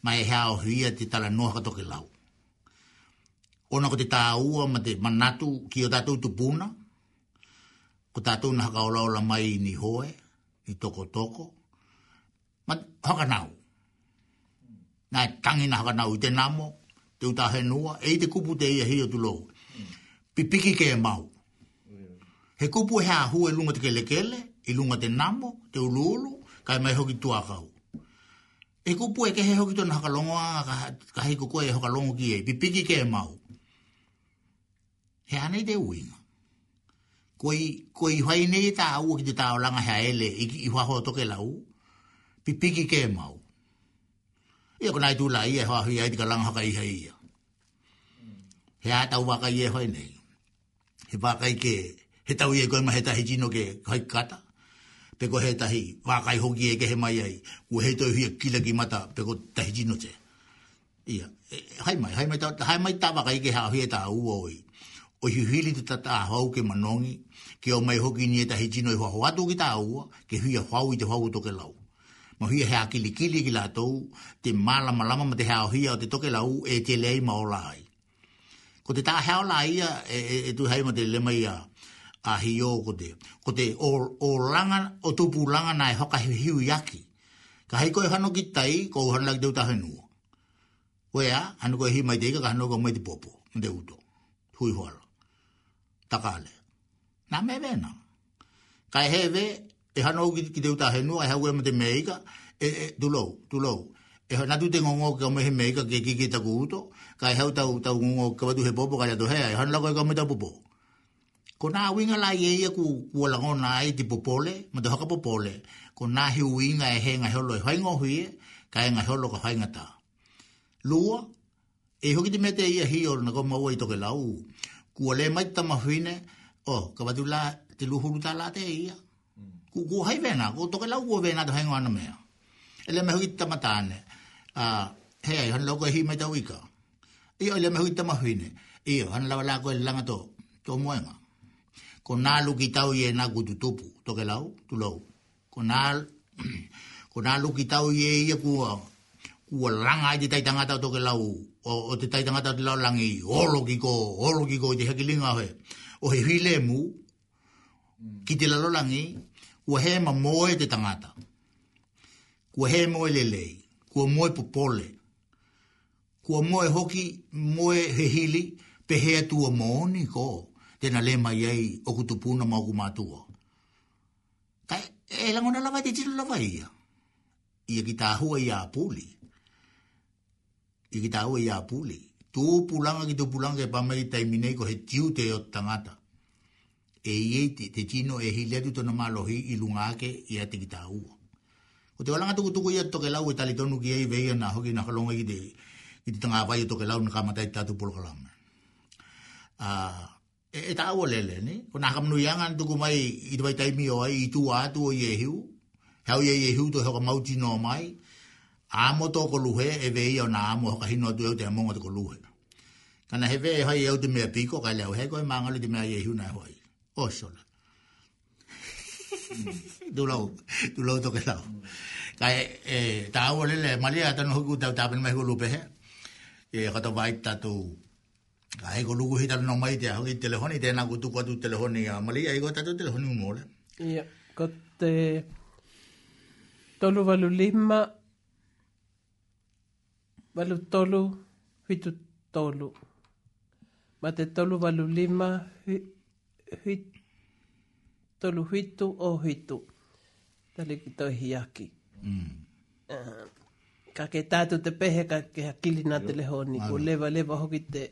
mai he a o hui te tala noa ka to ke lau ona ko te tāua ma te manatu ki o tātou tupuna, ko tātou na haka olaola mai ni hoe, ni toko toko, ma haka nau. Nā tangi na haka nau i te namo, te uta henua, e te kupu te ia hio tu lou. Pipiki ke e mau. He kupu he a hu e lunga te kelekele, i lunga te namo, te uluulu, kai mai hoki tu akau. E kupu e ke he hoki tona haka longo anga, ka hei kukua e haka longo ki e, pipiki ke e mau he ane te uinga. Koi, koi hwai nei ta au ki te tau hea ele i, i hua ho toke lau, pipiki ke mau. Ia kona i tū la ia hua i ai tika langa haka iha ia. He a tau waka ia hwai nei. He pākai ke, he tau ia ma mahe tahi jino ke kai kata. Peko he tahi, wākai hoki e ke he mai ai, u he toi hui a kila ki mata, peko tahi jino te. Ia, e, hai mai, hai mai, hai mai tā waka ike hea hui e tā ua oi o hihili te tata hau ke manongi, ke o mai hoki nie tahi jino i e hoahoatu ki tāua, ke hui a e whau i te whau toke lau. Ma hui a e hea kili ki lātou, te mala malama ma te hea o hia o te toke lau, e te lei maola hai. Ko te tā hea ola ia, e, tu hei ma te lema ia, a hi o ko te, ko te o, o langa, o tupu langa nai hoka hi hiu yaki. Ka hei koe hano ki tai, ko hana lak deuta hanua. Wea, hano koe hi mai teika, ka hano koe mai te popo, mde uto. Hui hoala takale. Nā me vena. Kai heve, e hana ugi ki te utahe nua, e haue te meika, e, e tulou, tulou. E hana tu te ngongo ke omehe meika ke kiki taku uto, kai hau tau tau ngongo ke watu he popo kaya tohea, e hana lako e kamita popo. Ko nā winga la ye ku kua lango nā e ti popole, ma te haka popole, ko nā hi winga e he ngai holo e whaingo huie, kai ngai holo ka e whainga tā. Lua, e hoki te mete ia hi o na koma ua i toke lau, kua le mai tama whine, o, oh, ka watu la, te luhuru tā la te ia. Mm. Ku, ku hai vena, ku toke lau kua vena to hengo ana mea. E le mehu i tama tāne, a, uh, hei, hana loko e hi mai tau ika. Ia, e le mehu i tama whine, ia, hana lawa la koe langa to, to muenga. Ko nā luki tau i e nā kutu tupu, toke lau, tu lau. Ko nā, ko nā luki tau i e ia kua, ua langa i te taitangata o toke lau, o, o te taitangata o te lau langi, holo ki ko, holo ki ko, i te hakilinga hoi, o he hile mu, ki te lalo langi, ua he ma moe te tangata, ua he moe lei, ua moe popole, ua moe hoki, moe he hili, pe he atua mooni ko, tena le mai ai, o kutupuna ma o kumatua. Kai, e langona lawa te tiro lawa ia, ia ki hua ia apuli, ia, i ki tāua i a pule. Tū pulanga ki tō pulanga e pamai tai minei ko he tiu te o tangata. E ie te, te tino e hi letu tono malohi i lunga ake i a te ki tāua. O te walanga tuku tuku i a toke lau e tali tonu ki ei veia na hoki na halonga ki te, ki te tanga vai o toke lau na kamatai tātu polokalama. Uh, e, e tāua lele, ne? Ko nā kamunu ianga na tuku mai i tuwai taimi o ai i tū atu o iehiu. Hau iehiu to heo ka mauti no mai. Hau iehiu to heo ka mauti no mai. Amo to ko luhe e ve io na amo ka hino tu e te mo ngot ko luhe kana he ve hai e te me piko ka le he ko e manga le te me ai hu na hoi o shola du lo du lo to ke lao ka e ta o le le mali ata no ku ta ta mai me ko lupe he e ka to vai ta tu ka he ko lugu ku hita no mai te ho ki telefoni te na ku tu ko tu telefoni a mali ai ko ta tu telefoni mo le ia ko te Tolu valu lima valu tolu hitu tolu. Ma te tolu valu lima hitu tolu hitu o hitu. Tali ki toi hiaki. Mm. Ah, ka ke tātu te pehe ka ke hakili te leho ni Ko lewa lewa hoki te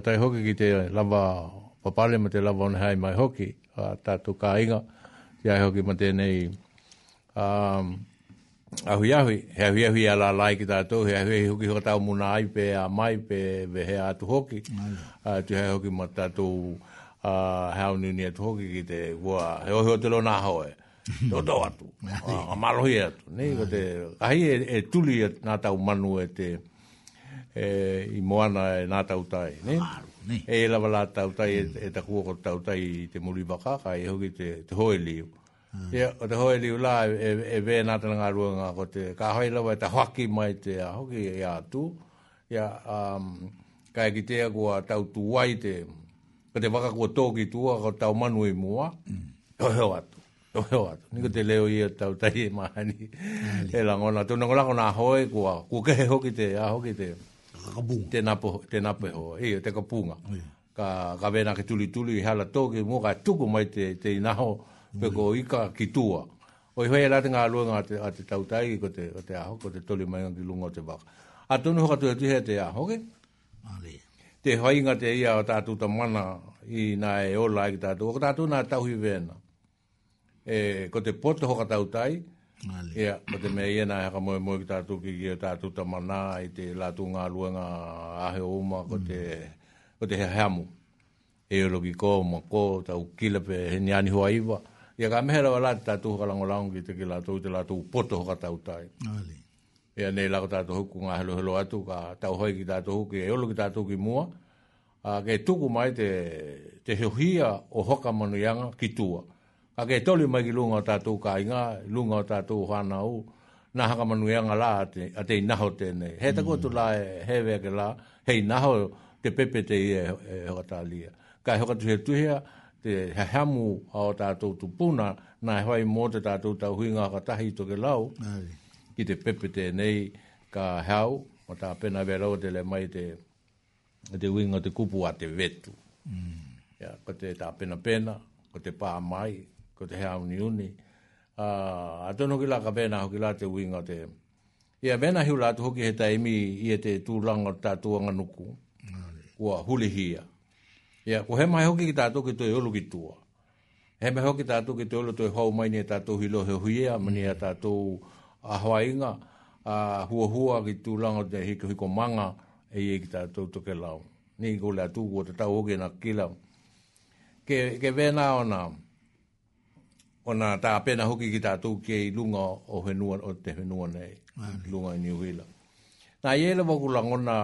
tai hoki ki te lava papale ma te lava one hai mai hoki a tātou kā inga te ai hoki ma tēnei um, ahui ahui he ahui ahui ala lai ki tātou he ahui hoki hoka tau muna ai pe a mai pe ve he atu hoki a tu hai hoki ma tātou a uh, hau ni ni atu hoki ki te wua he ohi o te lo nāho e to do atu a malohi atu ne, ko te, ahi e, e tuli nā tau manu e te e, i moana e nā tautai. Ne? Ne. E lava la tautai, mm. e, e ta kua kota tautai i te muri baka, ka e hoki te, te hoi liu. Mm. Ah. Ia, o te hoi liu la e, e, e vē nā tana ngā rua ngā ko te, ka hoi lava e ta hoki mai te a hoki e atu. Ia, um, ka e kitea kua tautu wai te, ka te waka kua tōki tua, ka tau manu i e mua, mm. o heo atu. O heo atu. Mm. Niko te leo ia tautai e mahani. Mm. e langona, tūna ngolako nā hoi kua, kua kehe hoki te, a hoki te. Mm. Te napo, te napo e hoa. te kapunga. Ka, ka vena ke tuli tuli, hala toke, mō ka tuku mai te, te pe ko ika ki tua. O i hoi alate ngā luenga a te, a te tautai, ko te, te aho, ko te toli mai ngangi lunga te bak A tunu hoka tuhe tuhe te aho, ke? Te hoi ngā te ia o tātou ta mana i nā e ola i tātou. O tātou nā tauhi vena. E, ko te poto hoka tautai, ko Ngale. Ia, yeah, pate mea iena haka moe moe ki tātou ki ki tātou ta mana i te lātou ngā luenga ahe oma ko te, mm. ko te hea hamu. E o logi kō, mo kō, ta ukila pe heni ani hua iwa. Ia yeah, ka mehera wa lāti tātou haka lango lango ki te ki lātou i te lātou poto haka tau tai. Ngale. Ia yeah, nei lako tātou huku ngā helo helo atu ka tau hoi ki tātou huku e o logi tātou ki mua. Uh, ke tuku mai te, te o hoka manuianga ki tua. Ngale. A kei toli mai ki lunga tatou kai nga, lunga tatou tātou hana o, nā haka manu ianga lā a te inaho tēnei. He tako tu lā e hewe ake lā, he inaho te pepe te ie e hokatālia. Ka e hokatuhe tuhea, te hahamu a o tātou tupuna, nā e hoi mō te tatou tau huinga haka tahi toke lau, ki te pepe tēnei ka hau, o tā pena vea rau te le mai te, te winga te kupu a te vetu. Mm. ko te tā pena pena, ko te pā mai, ko te hea uni uni. Uh, a tono ki la ka pēna hoki la te winga te. Ia mena hiu lātu hoki he taimi i e te tūlanga tā tuanga nuku. Ua huli hia. Ia, ko he mai hoki ki tātou ki tue olu ki tua. He mai hoki tātou ki tue olu tue hau mai ni e tātou hilo he huia, mani a tātou a hawainga, a hua hua ki tūlanga te hiko hiko manga, e ie ki tātou toke lao. Ni ko le atu, ko te tau hoki na kila. Ke, ke vena o nāu ona ta pena hoki ki ta tu ke lunga o henua o te henua nei lunga ni uila na yele mo kula ngona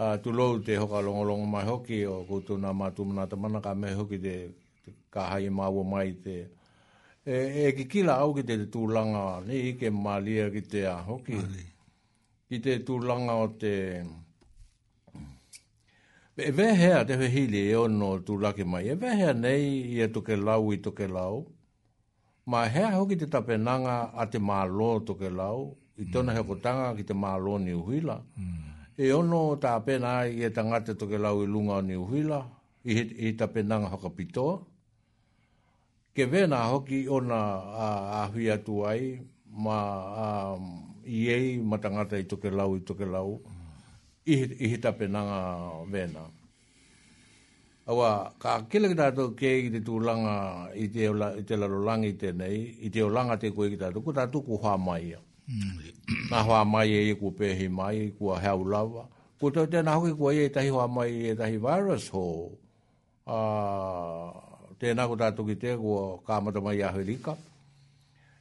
a uh, tu lo te hoka longolongo mai hoki o ko tu na ma tu na ka me hoki te, te ka hai e ma wo mai te e e ki kila au ki te tu langa ni ke malia ki te a hoki Mali. ki te tu langa o te E vehea te hehili e ono tūlake mai. E vehea nei i e toke lau i toke lau. Ma hea hoki te tapenanga a te mālo toke lau, i tona mm. heo kotanga ki te mālo ni uhila. E ono ta apena ai e ta ngate toke lau i lunga ni uhila, i, i tapenanga hoka pitoa. Ke vena hoki ona a, a hui atu ai, ma i ei matangata i toke lau i toke lau, mm. i, ta tapenanga vena. Mm awa ka kila ki tātou ke i te tūlanga i te, ola, i te lalolangi i te nei, i te olanga te koe ki tātou, ko tātou ku hua mai ia. Mm. Nā hua mai e, e ku pehi mai, e ku a heau lawa. Ko tau tēnā hoki ku aia i tahi hua mai e tahi virus ho, uh, tēnā ko tātou ki te ku ka amata mai ahirika.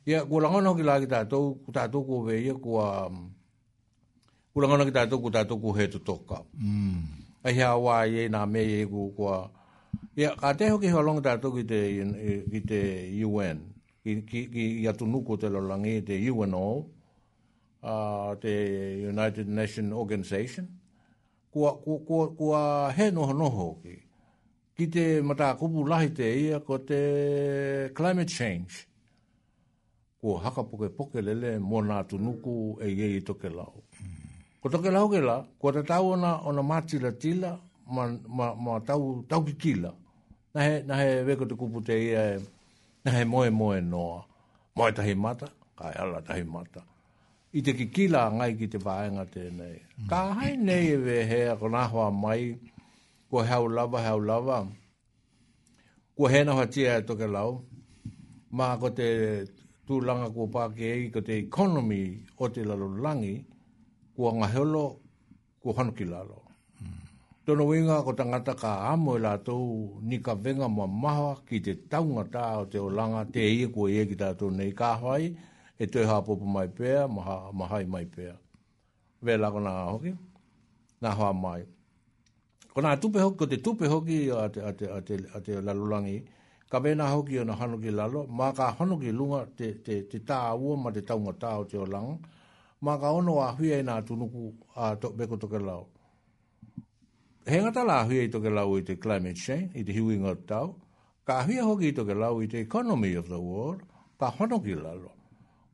Ia, ku langona hoki lā ki tātou, ku tātou ku wei ia ku um, a... langona ki tātou, ku tātou ku he tutoka. Mm a hea wā i e nā mei e kua. Ia, ka te hoki hoa longa tātou ki te, ki te UN, ki, ki, ya i atu nuku te lo langi, te UNO, uh, te United nation Organization, kua, kua, kua, kua he noho noho ki. Ki te mata kupu lahi te ia, ko te climate change, kua haka poke poke lele, mō nā tunuku e iei toke lau. Ko toke lau ke la, ko te tau ona, ona mātila tila, ma, ma, ma tau, tau ki tila. Na he, na he weko te kupu te ia e, na he moe moe noa. Moe tahi mata, kai ala tahi mata. I te ki kila ngai ki te vāenga tēnei. Ka hai nei e we hea ko nā hoa mai, ko heau lava, heau lava. Ko hena hoa tia e toke lau. ma ko te tūlanga ko pāke ei, ko te economy o te lalo langi, kua ngaheolo, kua hanu ki lalo. Mm. winga ko tangata ka amo e lātou ni ka venga mua maha ki te taunga tā o te olanga te ie kua ie ki tātou nei ka hawai, e toi hapopo mai pēa, maha, mahai mai pēa. Vēlā ko nā hoki, nā hoa mai. Ko nā tupe hoki, ko te tupe hoki a te, a te, a te, a te lalulangi, ka vena hoki o na hanuki lalo, mā ka hanuki lunga te, te, te tā ua ma te taunga tā o te olanga, ma ka ono a hui ai nā tunuku a to, beko toke lau. He ngata la hui ai toke lau i te climate change, i te hiwi ngot tau, ka hui a hoki i toke lau i te economy of the world, ka hono ki lalo.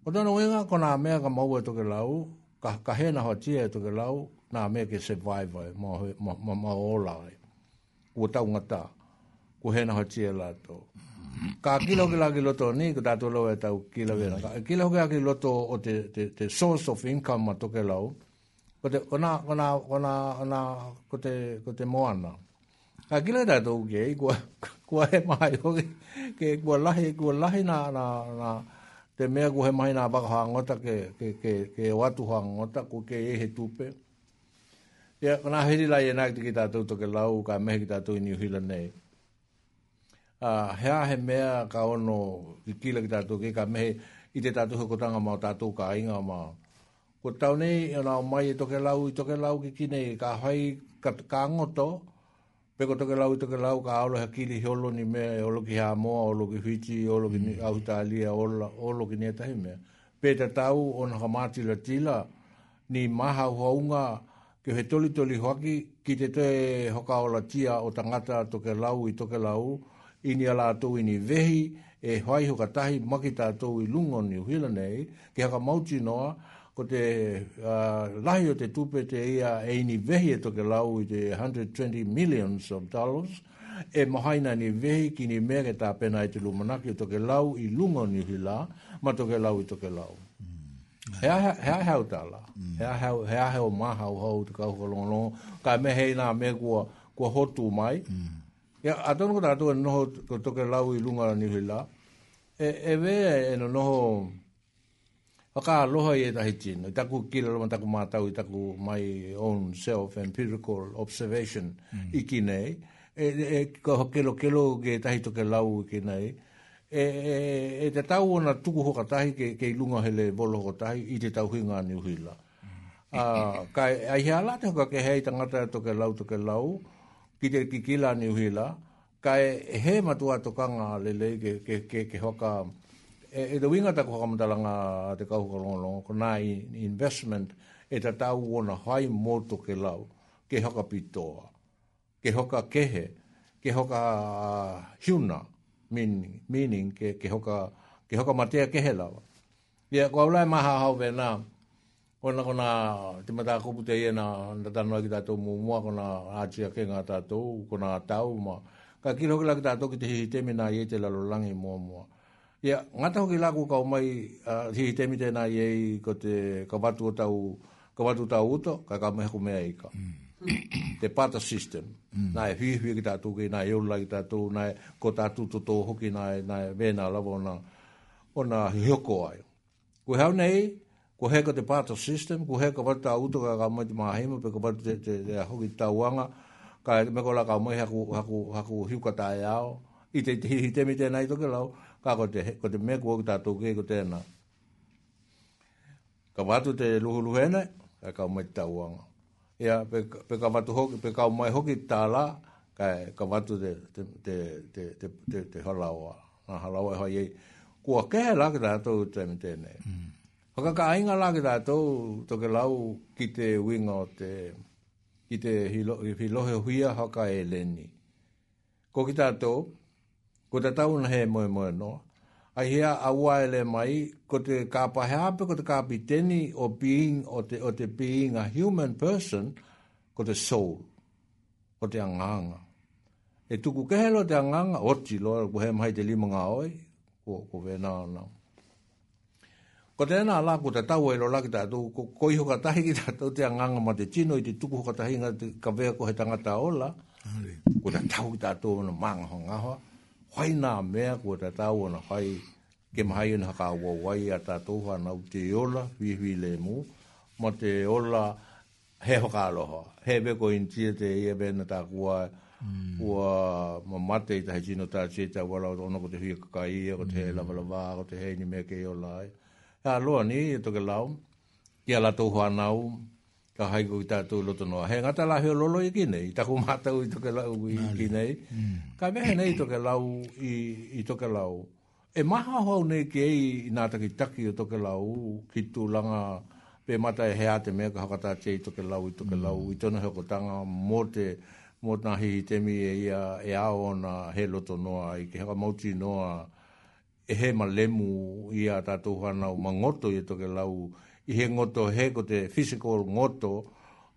O tono wenga ko nā mea ka maua toke lau, ka, ka he na hotia e toke lau, nā mea ke survivor, ma, ma, ma, ma ola ai. Ko tau ngata, ko he na hotia lato ka kilo ki la ki loto ni ki tatu lo e tau kilo ki la ki kilo ki la loto o te, te, source of income ma toke lau ko te kona kona kona kona ko te ko te moana ka kilo e ki tatu ki e kua kua he mai o ke kua lahi kua lahi na na na te mea kua he mai na baka hangota ke ke ke ke watu hangota ku ke e he tupe Ya, kena hiri lai enak dikita tu toke lau ka meh kita tu New Zealand nei. Ah, hea he mea ka ono ki kila ki tātou ke ka mehe i te tātou hukotanga mao tātou ka inga mao. Ko tau nei, ona e o mai e toke lau i toke lau ki kine i ka hai ka, ka ngoto, peko toke lau i toke lau ka aolo ha kiri hi ni mea, e olo ki hamoa, olo ki whiti, olo ki mm. auhitalia, olo, olo ki nietahi mea. Pēta tau, ona ka mātila tila, ni maha huaunga, ke he toli toli hoaki, ki te te hoka ola tia o tangata toke lau i toke lau, i ni ala atou i ni vehi e hoai huka tahi maki tātou i lungo ni uhila nei, ki haka mauti noa, ko te lahi o te tupe te ia e ni vehi e toke lau i te 120 millions of dollars, e mahaina ni vehi ki ni mere tā pena i te lumanaki o toke lau i lungo ni uhila, ma toke lau i toke lau. Mm. He a heo tāla, mm. he a heo mahau hau te kauhalongalongo, ka me hei nā me kua, kua hotu mai, mm. Ya atono ko tatu no ko toke lau i lunga ni hila. E e ve e no no Waka aloha i e Ta ku i taku kila lama taku mātau, i taku my own self, empirical observation mm. E, e, e ko ke lo ke tahi toke lau i ki e, e, e te tau ona tuku hoka tahi ke, ke ilunga hele bolo hoka tahi i te tau hinga ni uhila. Mm. Uh, kai, ai hea alate hoka ke hei tangata toke lau toke lau, ki te kikila ni uhila, ka e he matua tokanga lele ke, ke, ke, ke hoka, e, e te winga tako haka mtalanga te kauka longolongo, ko nā investment e te tau wana hai moto ke lau, ke hoka pitoa, ke hoka kehe, ke hoka uh, hiuna, meaning, meaning ke, ke, hoka, ke hoka matea kehe lau. Ia, yeah, kua maha hau venaa, Ona kona te mata kupu te ia na natanoa ki tātou mumua, kona ātia ke nga ngā tātou, kona tau ma. Ka kiri hoki laki tātou ki te hihitemi nā iei te lalolangi ya nga Ia, ngata hoki laku kau mai uh, hihitemi te nā iei ko te kawatu o tau, kawatu tau to ka ka mehe mm. ku mea ika. te pata system. na mm. Nā e hui hui ki tātou ki, na e ulla ki tātou, nā e ko tātou toto hoki, nā e vena lawa ona, ona hioko ai. Kui hau nei, ko heko te pato system, ko heko wata auto ka ka mai te mahima, pe ko wata te, te, te hoki tauanga, ka e me ko la ka mai haku, haku, haku hiuka tae ao, i te hitemi te, tēnā i toke lau, ka ko te, meko te meku oki tātou kei ko tēnā. Ka watu te luhuluhene, ka ka mai te tauanga. Ia, pe, pe ka watu hoki, pe ka mai hoki tāla, ka, ka watu te, te, te, te, te, te, te halawa, na halawa e hoi ei. Kua kehe lakitātou te tēnei. Mm. Whaka ka ainga la ki tātou to ke lau ki te winga o te ki te hilohe huia haka e leni. Ko ki tātou, ko te tau na he moe moe noa, ai hea awa ele mai, ko te kāpa heape, ko te kāpi teni o being, o te, o te being a human person, ko te soul, ko te anganga. E tuku kehelo te anganga, oti loa, ko he mai te lima ngā oi, ko, ko vena anau. Ko te ana ala ko te tau e lo laki tātou, ko koi hoka tahi ki tātou te anganga ma te chino i te tuku hoka tahi ngā te kawea ko he tangata ola. Ko te tau ki tātou ana maanga ho ngaha. Hoi nā mea ko te tau ana hai ke mahai ana haka ua wai a tātou hana u te ola hui hui le mu. Ma te ola he hoka aloha. He beko in tia te ia bēna tākua e. Mm. ma mate i tahi chino tātou te wala ono ko te hui kakai ia, ko te he hmm. lavalava, ko te he ni meke i ola a loa ni e toke lau, ki a lato hoa nau, ka haiku i tātou loto noa. He ngata lahi o lolo i kine, i taku mātau i toke lau i kine, mm. ka mehe nei i toke lau i, i toke lau. E maha hoa nei ki ei i nā taki o toke lau, ki tū langa pe mata e hea te mea ka hakata te i toke lau i toke lau, mm. i tono heo kotanga mō te mō tā hihi e ia e ao ona he loto noa, i ke haka mauti noa, e he malemu i a tātou hana o ngoto i toke lau i he ngoto he ko te physical ngoto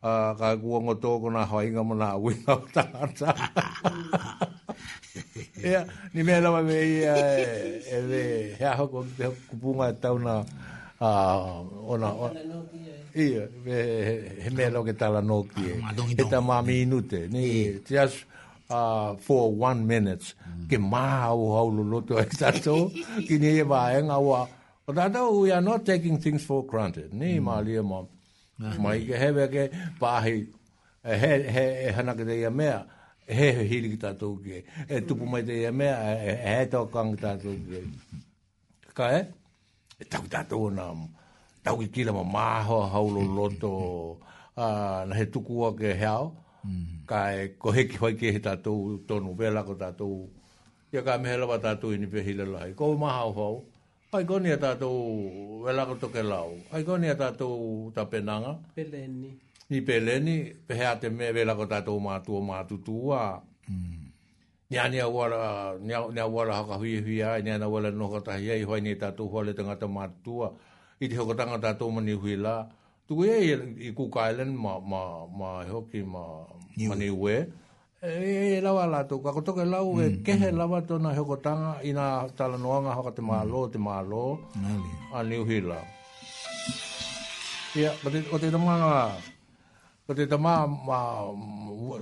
a uh, ka kua ngoto ko nā hainga mo nā winga o tāngata. Ia, ni mea lama me i a eh, e, e le hea hoko te kupunga e tau nā a ona e. ia me he mea lo ke tala no ki e ta ma mi nute ni yeah. just uh, for one minutes Mm. Ke maa o hau loloto e tato, ki ni e vaenga wa. O tato, we are not taking things for granted. Ni mm. maa lia Ma ah. ike hewe ke pahi, e he, he, he hana ke te ia e he he hili ki tato ke, e tupu mai te ia mea, e, he to kang ki tato ke. Ka e? E tau ki tato na, tau ki kila ma maa hau loloto, uh, ah, na he tukua ke heau. Hmm ka e koheki hoi ke to tātou tonu vela ko tātou ya ka mehela wa tātou ini pe hila lai ko ma hau hau ai koni a to vela ko toke lau ai koni a to ta penanga peleni ni peleni pe hea te me vela ko tātou mātua mātutua ni ani awara ni a ni awara ha ka hui hui ai ni ana wala no ka ta ai ho ni tātou hole tanga ta mātua i te hokotanga tātou mani hui la Tu ye i ku kailen ma ma ma hoki ma mani ue. E, e, e lawa la tō, kako toke lau e, mm, e kehe mm. lawa tōna hokotanga i nā tala noanga haka te mālo, te mālo, mm. a niu hila. Ia, yeah, te, o te tamanga, o te tamanga,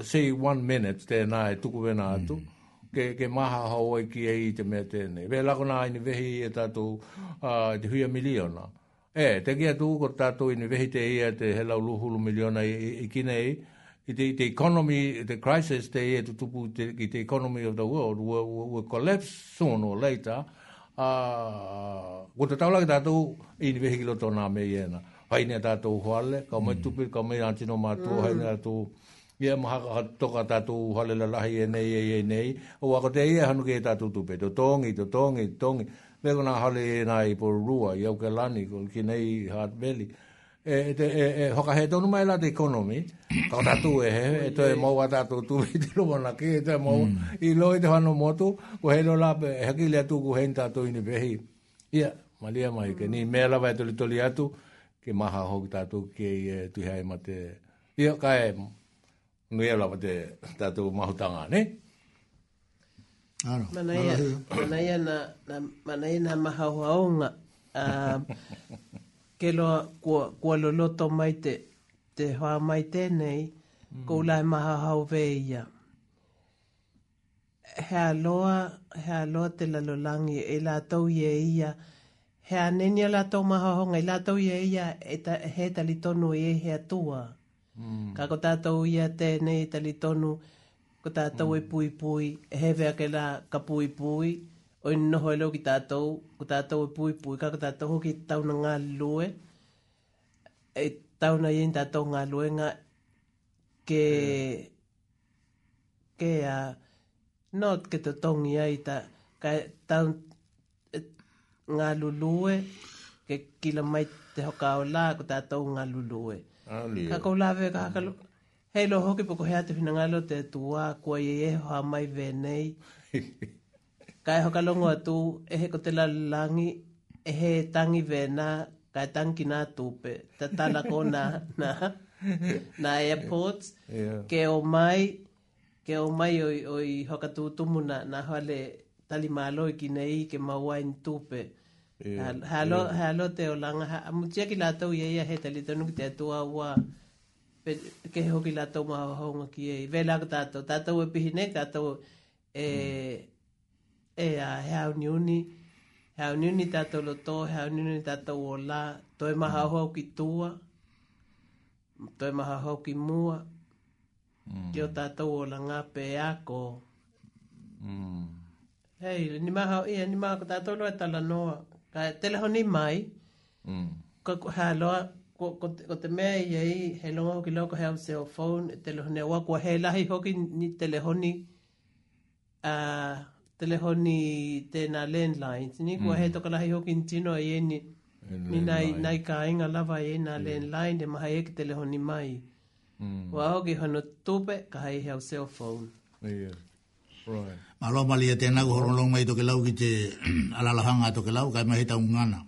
say one minute, tēnā e tuku vena mm. atu, mm ke ke maha hau e ki e i te mea tēne. Vē lako nā ini vehi e tātou uh, te huia miliona. E, te kia tūko tātou ini vehi te ia te helau luhulu miliona i, i, i kinei, the, the economy, the crisis, they had to put the, the economy of the world will, will collapse soon or later. Uh, ko te taulaki tātou i ni wehikilo tōna me i ena. Hai nea tātou huale, ka mai mm. tupi, ka mai nanti no mātua, mm. hai nea tātou ia maha ka toka tātou huale la lahi e nei, e nei, e nei. O wako te ia hanuki e tātou tupi, to tōngi, to tōngi, tōngi. Me kona hale e nai po rua, iau ke lani, ki nei hard belly. E, e te e, e hoka he tonu mai la te ekonomi ka ta tu e he e te mo wa ta tu tu te lo mona ke e te mo mm. i lo i te hano mo tu ko he lo la e haki le tu ku henta to i ni behi ia malia mai ke ni me la vai te to li atu ke maha ho ta tu ke e tu hai mate ia ka e no ia la te ta tu ma huta nga ne Manaia, manaia na, na, manaia na maha hoa onga. Uh, ke loa kua, kua loloto mai te, te hoa mai tēnei, mm. kou lai maha hau veia. He aloa, he aloa te lalolangi, e la tau ia ia, he anenia la tau maha honga, e la tau ia ia, e ta, he talitonu e he tua. Mm. Ka ko tātou ia tēnei talitonu, ko tātou e mm. e pui pui, he ke la ka pui pui, o i noho e leo ki tātou, ku tātou e pui pui ka, ku tātou hoki tauna ngā lue, e tauna i tātou ngā loe ngā ke, ke a, uh, no ke te tongi ai ta, ka tau e, ngā lulue, ke kila mai te hoka o la, ku tātou ngā lulue. Ah, ka kou lawe, ka haka lu, hei lo hoki poko hea te whina ngā lo te tua, kua i e hoa mai venei, kai hoka longo atu ehe ko te langi ehe tangi vena kai tangi nā tupe ta tala ko nā airports ke o mai ke o mai oi, oi hoka tu na nā hale tali malo i ki nei ke maua in tupe halo, yeah. te o langa ha, mutia ki lātou i eia he tali tonu ki te atua ua ke hoki lātou maha honga ki ei Vela lāk tātou tātou e pihine tātou e mm e a he au ni uni, he au tātou lo tō, he au ni tātou o lā, tō maha hau ki tua, tō maha hau ki mua, mm. ki o tātou o la ngā pē ako. Mm. Hei, ni maha, ia, ni maha, tātou lo e tala noa, ka e tele honi mai, mm. ko, ko, loa, ko, ko, te, ko te mea i ei, he longa hoki loko he au seo phone, e tele honi a wakua, he lahi hoki ni tele honi, a telehoni tēnā landlines. Ni kua mm. he tokalahi hoki ntino e eni. Ni nai, nai ka inga lava mm. e na landline e maha eki telehoni mai. Mm. Wa hoki hono tupe ka hai heo cell phone. Yeah. Right. Ma lo mali te nau horolong mai toke lau ki te alalahanga toke lau kai mahi tau ngana.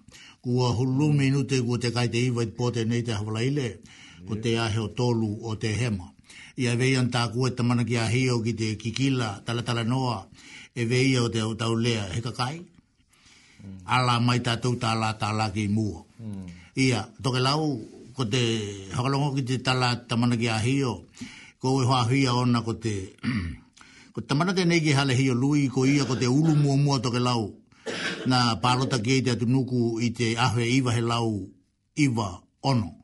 Kua hulu minute kua te kai te iwa i pote nei te hawalaile ko te aheo tolu o te hema. Ia vei an tā kua e tamana ki a hio ki te kikila tala noa e vei o te tau lea he kakai. Mm. Ala mai tātou tāla tāla ki mua. Mm. Ia, toke lau, ko te hakalongo ki te tāla tamana ki ahio, ko e hoa hui ona ko te... ko tamana te neki hale hio lui ko ia ko te ulu mua mua toke lau. Nā pārota ki e te atunuku i te ahwe iwa he lau iwa ono.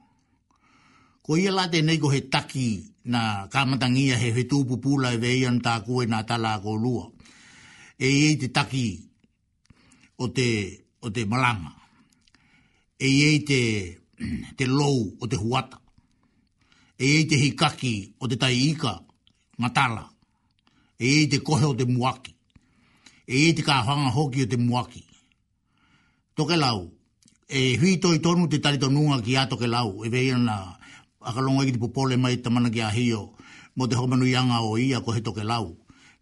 Ko ia la te neko he taki na kamatangia he he tūpupula e veian tā kue nā tala ko lua. Mm e ie te taki o te, o te malanga, e ie te, te lou o te huata, e ie te hikaki o te taiika matala, e ie te kohe o te muaki, e ie te kāwhanga hoki o te muaki. Toke lau, e hui toi tonu te tari tonunga ki a toke lau, e veia na akalongo e ki te popole mai tamana ki a hio, mo te homanu ianga o ia kohe toke lau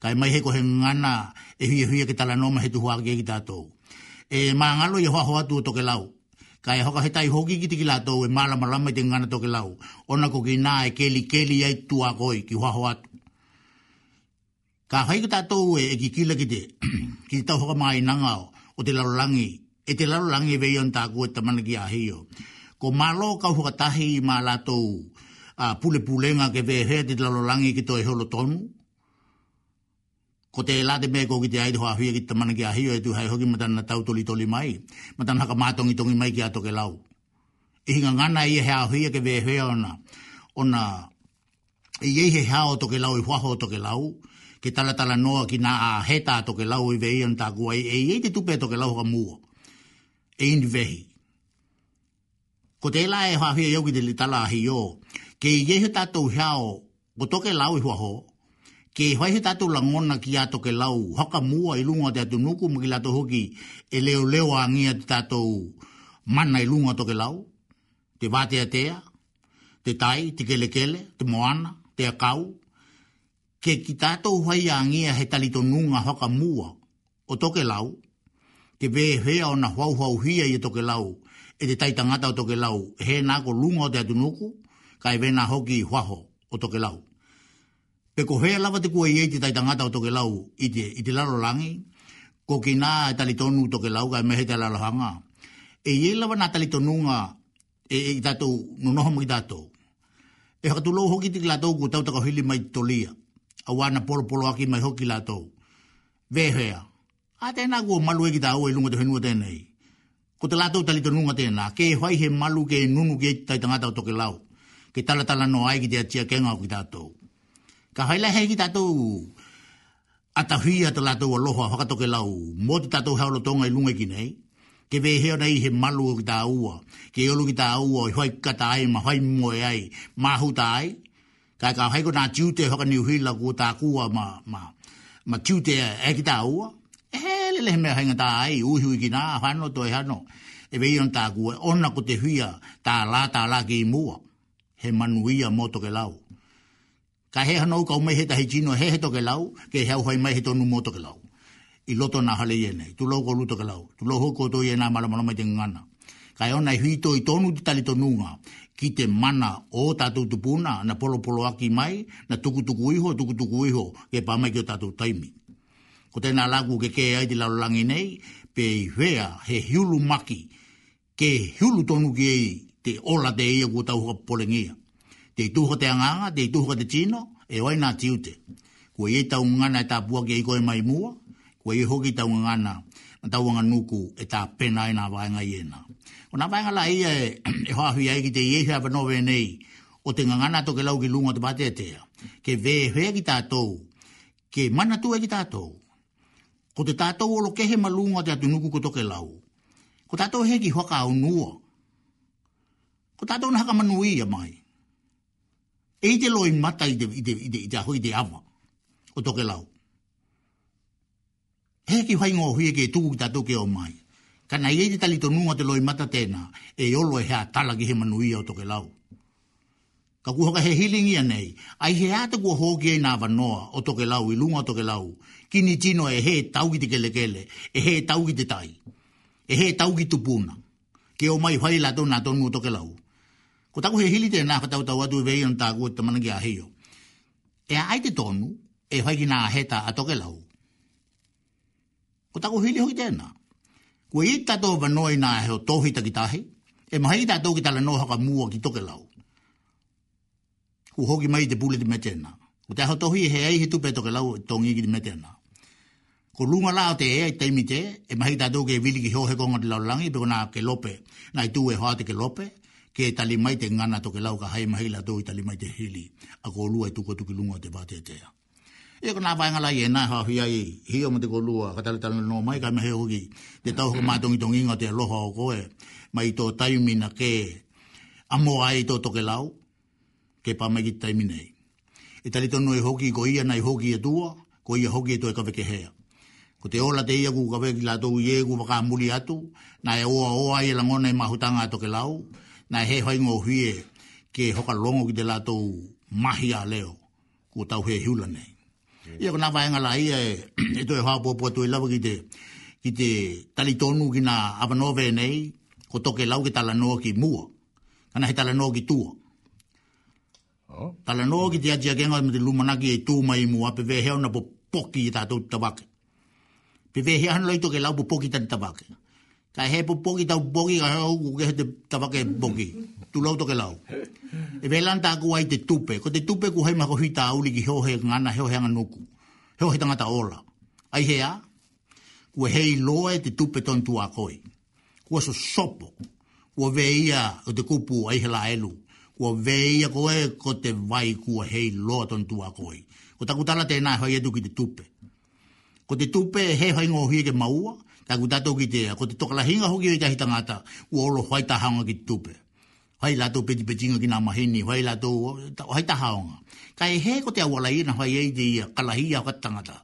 kai mai heko he ngana e hui hui ke tala noma he tu hua ke ki tātou. E māngalo i hoa hoa tu o toke lau, kai hoka he tai hoki ki tiki lātou e mala marama i te ngana toke lau, ona ko ki nā e keli keli ai tu a koi ki hoa hoa tu. Ka hai ki tātou e e ki kila ki te, ki tau hoka mai nanga o, o te larolangi, e te larolangi e veion tāku e tamana ki ahio. Ko malo kau hoka tahi i mā lātou, a pule pulenga ke vehe te larolangi ki tō e holo tonu, ko te la te meko ki te aire hoa hui ki te mana ki a e tu hai hoki matan na tau toli toli mai. Matana haka mātongi tongi mai ki a toke lau. I e hinga ngana i e hea hui e ke vee hea ona. Ona i ei he hea o toke lau i huaho o toke lau. Ke tala tala noa ki na a heta a toke lau i vee ian tākua. E i ei te tupe toke lau ka mua. E in vehi. Ko te la e hoa hui e ki te tala hi yo Ke i ei he tātou hea o toke lau i huaho o ke hoi he tatou la ngona ki ato ke lau hoka mua i lunga te atu nuku mki lato hoki e leo leo a ngia te tatou mana i lunga to ke lau te vate a tea te tai, te kele te moana, te akau ke ki tatou hoi a ngia he talito nunga haka mua o toke lau te ve hea ona hau hau hia i toke lau e te tai tangata o toke lau he nako lunga o te atu nuku kai vena hoki hoaho o toke lau pe ko hea lava te kua iei te tai tangata o toke lau i te, i te lalo langi, ko ki nā e talitonu toke lau ka e mehe te lalo E iei lava nā talitonunga e, e i tātou, no noho mai tātou. E haka tulou hoki te kilatou ku tau takahili mai tolia, a wāna polo polo aki mai hoki lātou. Ve a tēnā kua malu e ki tāua i e lunga te henua tēnei. Ko te lātou talitonunga tēnā, ke e hoi he malu ke e nunu ke e tai tangata o toke lau, ke talatala no ai ki te atia kenga o ki tātou. Ka haila hei ki tatou ata hui ata lato wa loho a whakatoke lau. Mo te tatou haolo tonga lunga ki nei. Ke vei heo nei he malu ki tā ua. Ke iolo ki tā ua i hoi kata ai ma hoi moe ai. Ma huta ai. Ka ka haiko nā tiute hoka ni uhila ku tā kua ma, ma, ma tiute e ki tā ua. le lele he mea hainga tā ai uhi ui ki nā hano to e hano. E vei on tā kua. Ona ko te hui tā lā tā lā ki i mua. He manuia mo toke lau ka he hana uka umai he tahi jino he he toke lau, ke he auhai mai he tonu mō toke lau. I loto nā hale iene, tu lau kolu toke lau, tu lau hoko to iena maramana mai te ngana. Ka e onai hito i tonu te tali tonunga, ki te mana o tātou tupuna, na polo polo aki mai, na tuku tuku iho, tuku tuku iho, ke pāmai ki o tātou taimi. Ko tēnā lāku ke kē ai lau laulangi nei, pe i wea he hiulu maki, ke hiulu tonu ki e te ola te ia kua tau hapolengia te tuho te anganga, te tuho te tino, e oi nga te Kua i tau ngana e tāpua ki eiko e mai mua, kua i hoki tau ngana na tau anga nuku e ta pena e nga vāenga i ena. O nga vāenga la i e, e hoahui ai ki te iehi no nove nei, o te ngana toke lau ki lunga te pate e tea, ke ve hea ki tātou, ke mana tu e ki tātou, ko te tātou olo kehe ma lunga te atu nuku ko toke lau, ko tātou hea ki hoaka au nua, ko tātou na haka manuia mai, e te loi mata i te, i te, i te, i te ahoi te awa, o toke lau. He ki whai ngō hui e ke tūku tā tūke o mai. Kana e i tali talito nunga te loi mata tēnā, e olo e hea tala ki he manu o toke lau. Ka kuhaka he healing ia nei, ai he ata kua hōki e nāwa noa o toke lau, i lunga o toke lau. Kini tino e he tau ki te kele kele, e he tau ki te tai, e he tau ki tupuna. Ke o mai whai la tō nā tōnu o toke lau ko taku he hili te nā whatau tau atu e vei an tāku te manangi a heo. E a aite tonu, e whaiki nā heta a toke lau. Ko taku hili hoki te nā. Ko e tato vanoi nā heo tohi takitahi, e mahi i tato ki tala no haka mua ki toke lau. Ko hoki mai te pule te mete nā. Ko te tohi e he ei he tupe toke lau tongi ki te mete nā. Ko lunga lao te ea i teimite, e mahi tato ke vili ki hohe konga te laulangi, pe ko nā ke lope, nā i tū e hoa te ke lope, ke tali mai te ngana to ke lau ka hai mahila tō i tali mai te hili, a ko lua i tuko tuki lungo te bate tea. E ko nā vai ngala i e nā hao hi ai, hi te ko lua, ka tali tala no mai ka mehe hoki, te tau ho mā tongi tongi ngā aloha o koe, mai tō taimina ke, a mō ai tō toke lau, ke pā mai ki taiminei. E tali tonu e hoki, ko ia nai hoki e tua, ko ia hoki e tō e ka veke hea. Ko te ola te ia ku ka veke lātou i e waka muli atu, nā e oa oa i e langona i e mahutanga toke lau, na he hoi ngō huie ke hoka longo ki te lātou mahi a leo ko tau he hiula nei. Ia ko nā vāenga la ia e, e toi hoa pōpua tui lawa ki te, ki te talitonu ki nā awanove nei, ko toke lau ki talanoa ki mua, kana he talanoa ki tua. Oh. Talanoa ki te atia kenga me te lumanaki e tū mai mua, pe vē heo na po poki i tātou tawake. Pe vē heo hanu lai toke lau po poki tātou tabake. Pe Ka he po poki tau poki ka hau ku ke te tapake poki. Tu lau toke lau. E vei lanta aku ai te tupe. Ko te tupe ku hei mako hita auli ki heo he ngana heo he anganuku. Heo he tangata ola. Ai hea. Ku e hei loe te tupe ton tu a koi. Ku aso sopo. Ku veia o te kupu ai hela elu. Ku veia koe ko te vai ku hei loa ton tu a koi. Ko takutala tēnā hoi edu ki te tupe. Ko te tupe he hoi ngohi ke maua. Ko te tupe he hoi ngohi ke maua ta ku tato ki te a, ko te tokala hinga hoki o i tahi tangata, u olo whai tahaonga ki tupe. Whai lato peti petinga ki nā maheni, whai lato, whai tahaonga. Ka e he ko te awala i na whai ei te ia, kalahi a kat tangata.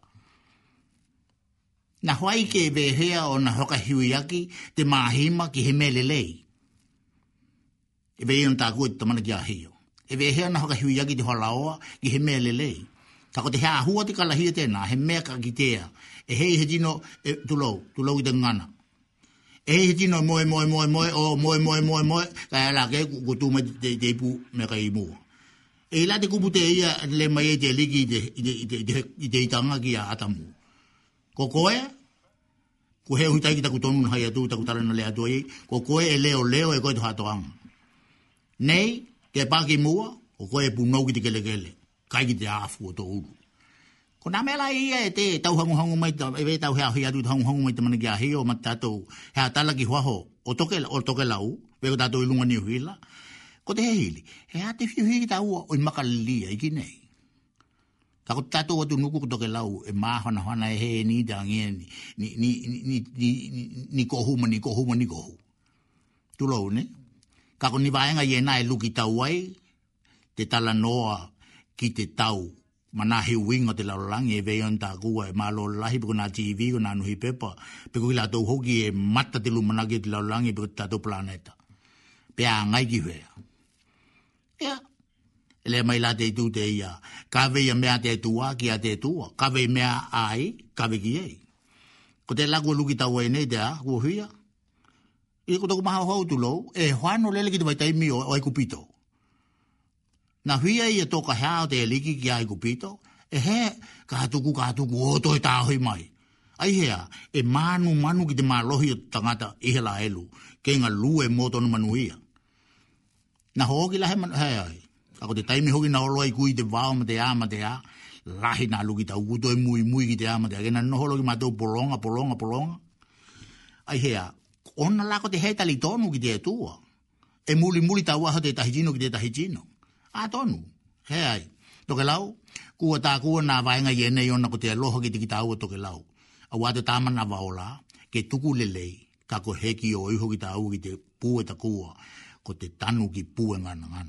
Na whai ke e vehea o na hoka hiwiaki, te maahima ki he melelei. E vei an tāku e tamana ki a heo. E vehea na hoka hiu hiwiaki te hwalaoa ki he melelei. Ka ko te hea ahua te kalahi e tēnā, he mea ka ki tēa e hei he dino e tulou, tulou i te ngana. E hei he dino moe moe moe moe o moe moe moe moe, kai ala ke kutu me te, te ipu me kai imu. E la te kupu te ia le mai e te ligi i te itanga ki a atamu. Ko koe, ko heo hitai ki taku tonu na hai atu, taku tarana le atu ei, ko koe e leo leo e koe to hatoang. Nei, te paki mua, ko koe e punau ki te kelekele, kai ki te afu o to uru. Ko nā mela i e te tau hangu hangu mai, e vei tau hea hia tu hangu hangu mai te mana ki a hio mat tātou hea tala ki huaho o toke, o toke lau, veko tātou ilunga ni huila. Ko te heili, hea te fiu hiki tau o i maka lia i ki nei. Ka ko tātou atu nuku ko toke lau e māhana hana e he e ni te angi ni, ni, ni, ni, ni, ni kohu ma ni kohu ma ni kohu. Tu lau ne? Ka ko ni vaenga i e nai luki tau ai, te tala noa ki te tau mana he wing o te lau langi e vei anta kua e malo lahi piko nga TV ko nga nuhi pepa piko ki lato hoki e mata te lumana ki te lau piko tato planeta pe a ngai ki wea ea ele mai la te tu te ia ka vei a mea te tua ki a te tua ka vei mea ai ka vei ki ei ko te lagu luki tau e nei te a kua huia i ko toko maha hau tu e hoano lele ki te vaitai mi o ai kupito na huia ia toka hea o te eliki ki ai kupito, e he, ka hatuku, ka hatuku, o toi tāhoi mai. Ai hea, e manu manu ki te mālohi o tangata i he la elu, ke ngā lue mōtono manu manuia. Na hōki lahe manu, hei ai, ako te taimi hoki na oloa i kui te wāo ma te ā ma te ā, lahi nā luki tau kuto e mui mui ki te ā ma te ā, kena noho loki ma tau polonga, polonga, polonga. Ai hea, ona lako te hei tali tonu ki te atua, e muli muli tau aho te tahijino ki te tahijino atonu he ai to ke lau ku ta ku na va nga ye ne yon ko te lo ki ti ta u to ke lau a wa te ta na va ke tuku ku le le ka ko heki o i ho ki ta u ki te pu ta ku ko te tanu ki pu nga na nga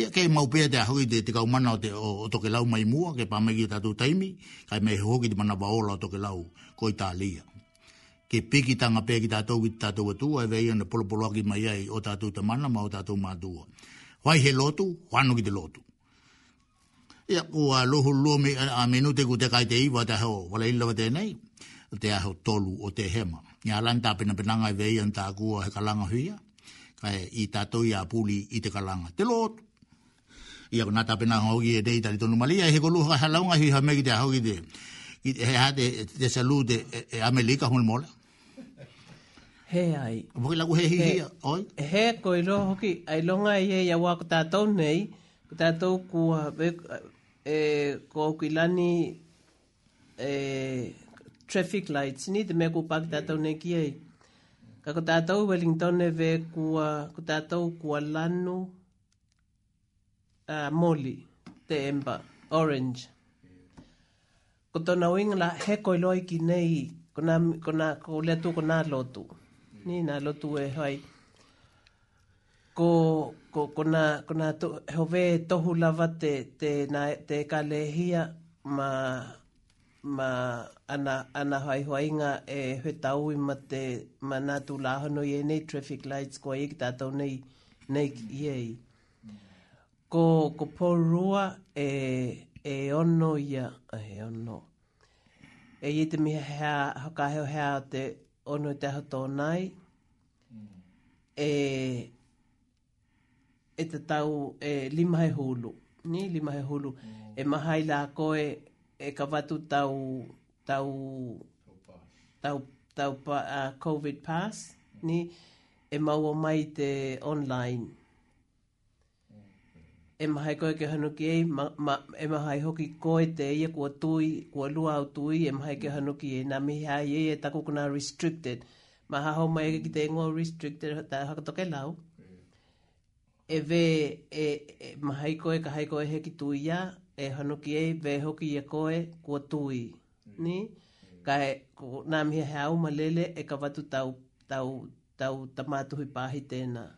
Ia kei mau pia te ahoi te te kaumana o te o, o toke lau mai mua, ke pa ta tatu taimi, ka me hoki te mana waola o toke lau ko Italia. Ke piki tanga pia ki tatou ki tatou atua, e vei ane polopolo aki mai ai o tatou te mana ma o tatou mātua. Wai he lotu, wano ki te lotu. Ia ku a loho lome a menu te ku te kai te iwa te ho, wala illa wa te nei, te aho tolu o te hema. Nga alan ta pina penanga i vei an ta kua he kalanga huia, kai i tato i a puli i te kalanga. Te lotu. Ia ku nata pina hau ki e dei tali tonu malia, he ku luha ka halaunga hui ha me te aho te, he ha te salute e, e Amelika hul mola. He ai. A mokai lagu he hi hi oi? He koi ro hoki, ai longa i e iawa ko tātou nei, ko tātou kua, e, e, ko hoki lani, e, traffic lights ni te me ko pak ta tau ne ki ai ka ko ta tau Wellington e ve kua ko ta tau ku lanu a moli te emba orange ko to na wing la he ko loi ki nei ko na ko na ko le tu ko na lotu ni na lotu e hai. Ko, ko, kona kona to, hove to lava te, te, na, te kalehia ma, ma ana, ana hai hoainga e hoi taui ma te manatu lahono i e nei traffic lights ko ta to nei, nei iei. Ko, ko porua e, e ono ia, e ono, e i mi ha ka heo ha te, ono te hato nei. Mm. E, e te tau e lima he hulu. Ni lima he hulu. Mm. E mahai la koe e ka watu tau, tau, tau, tau, tau uh, COVID pass. Mm. Ni e maua mai te online e e koe ke ki e, ma, ma, e mahai hoki koe te ia e kua tui, kua lua au tui, e mahai ke ki e, nā mihi hai e, e tako kuna restricted, ma ha haho mai e ki te ingoa restricted, ta tā toke lau, mm. e ve, e, e e koe, ka hai koe he ki tui ia, e hanuki e, ve hoki e koe, kua tui, mm. ni, mm. ka e, ku, nā mihi hai au ma lele, e ka watu tau, tau, tau, tau tamātuhi pāhi tēnā.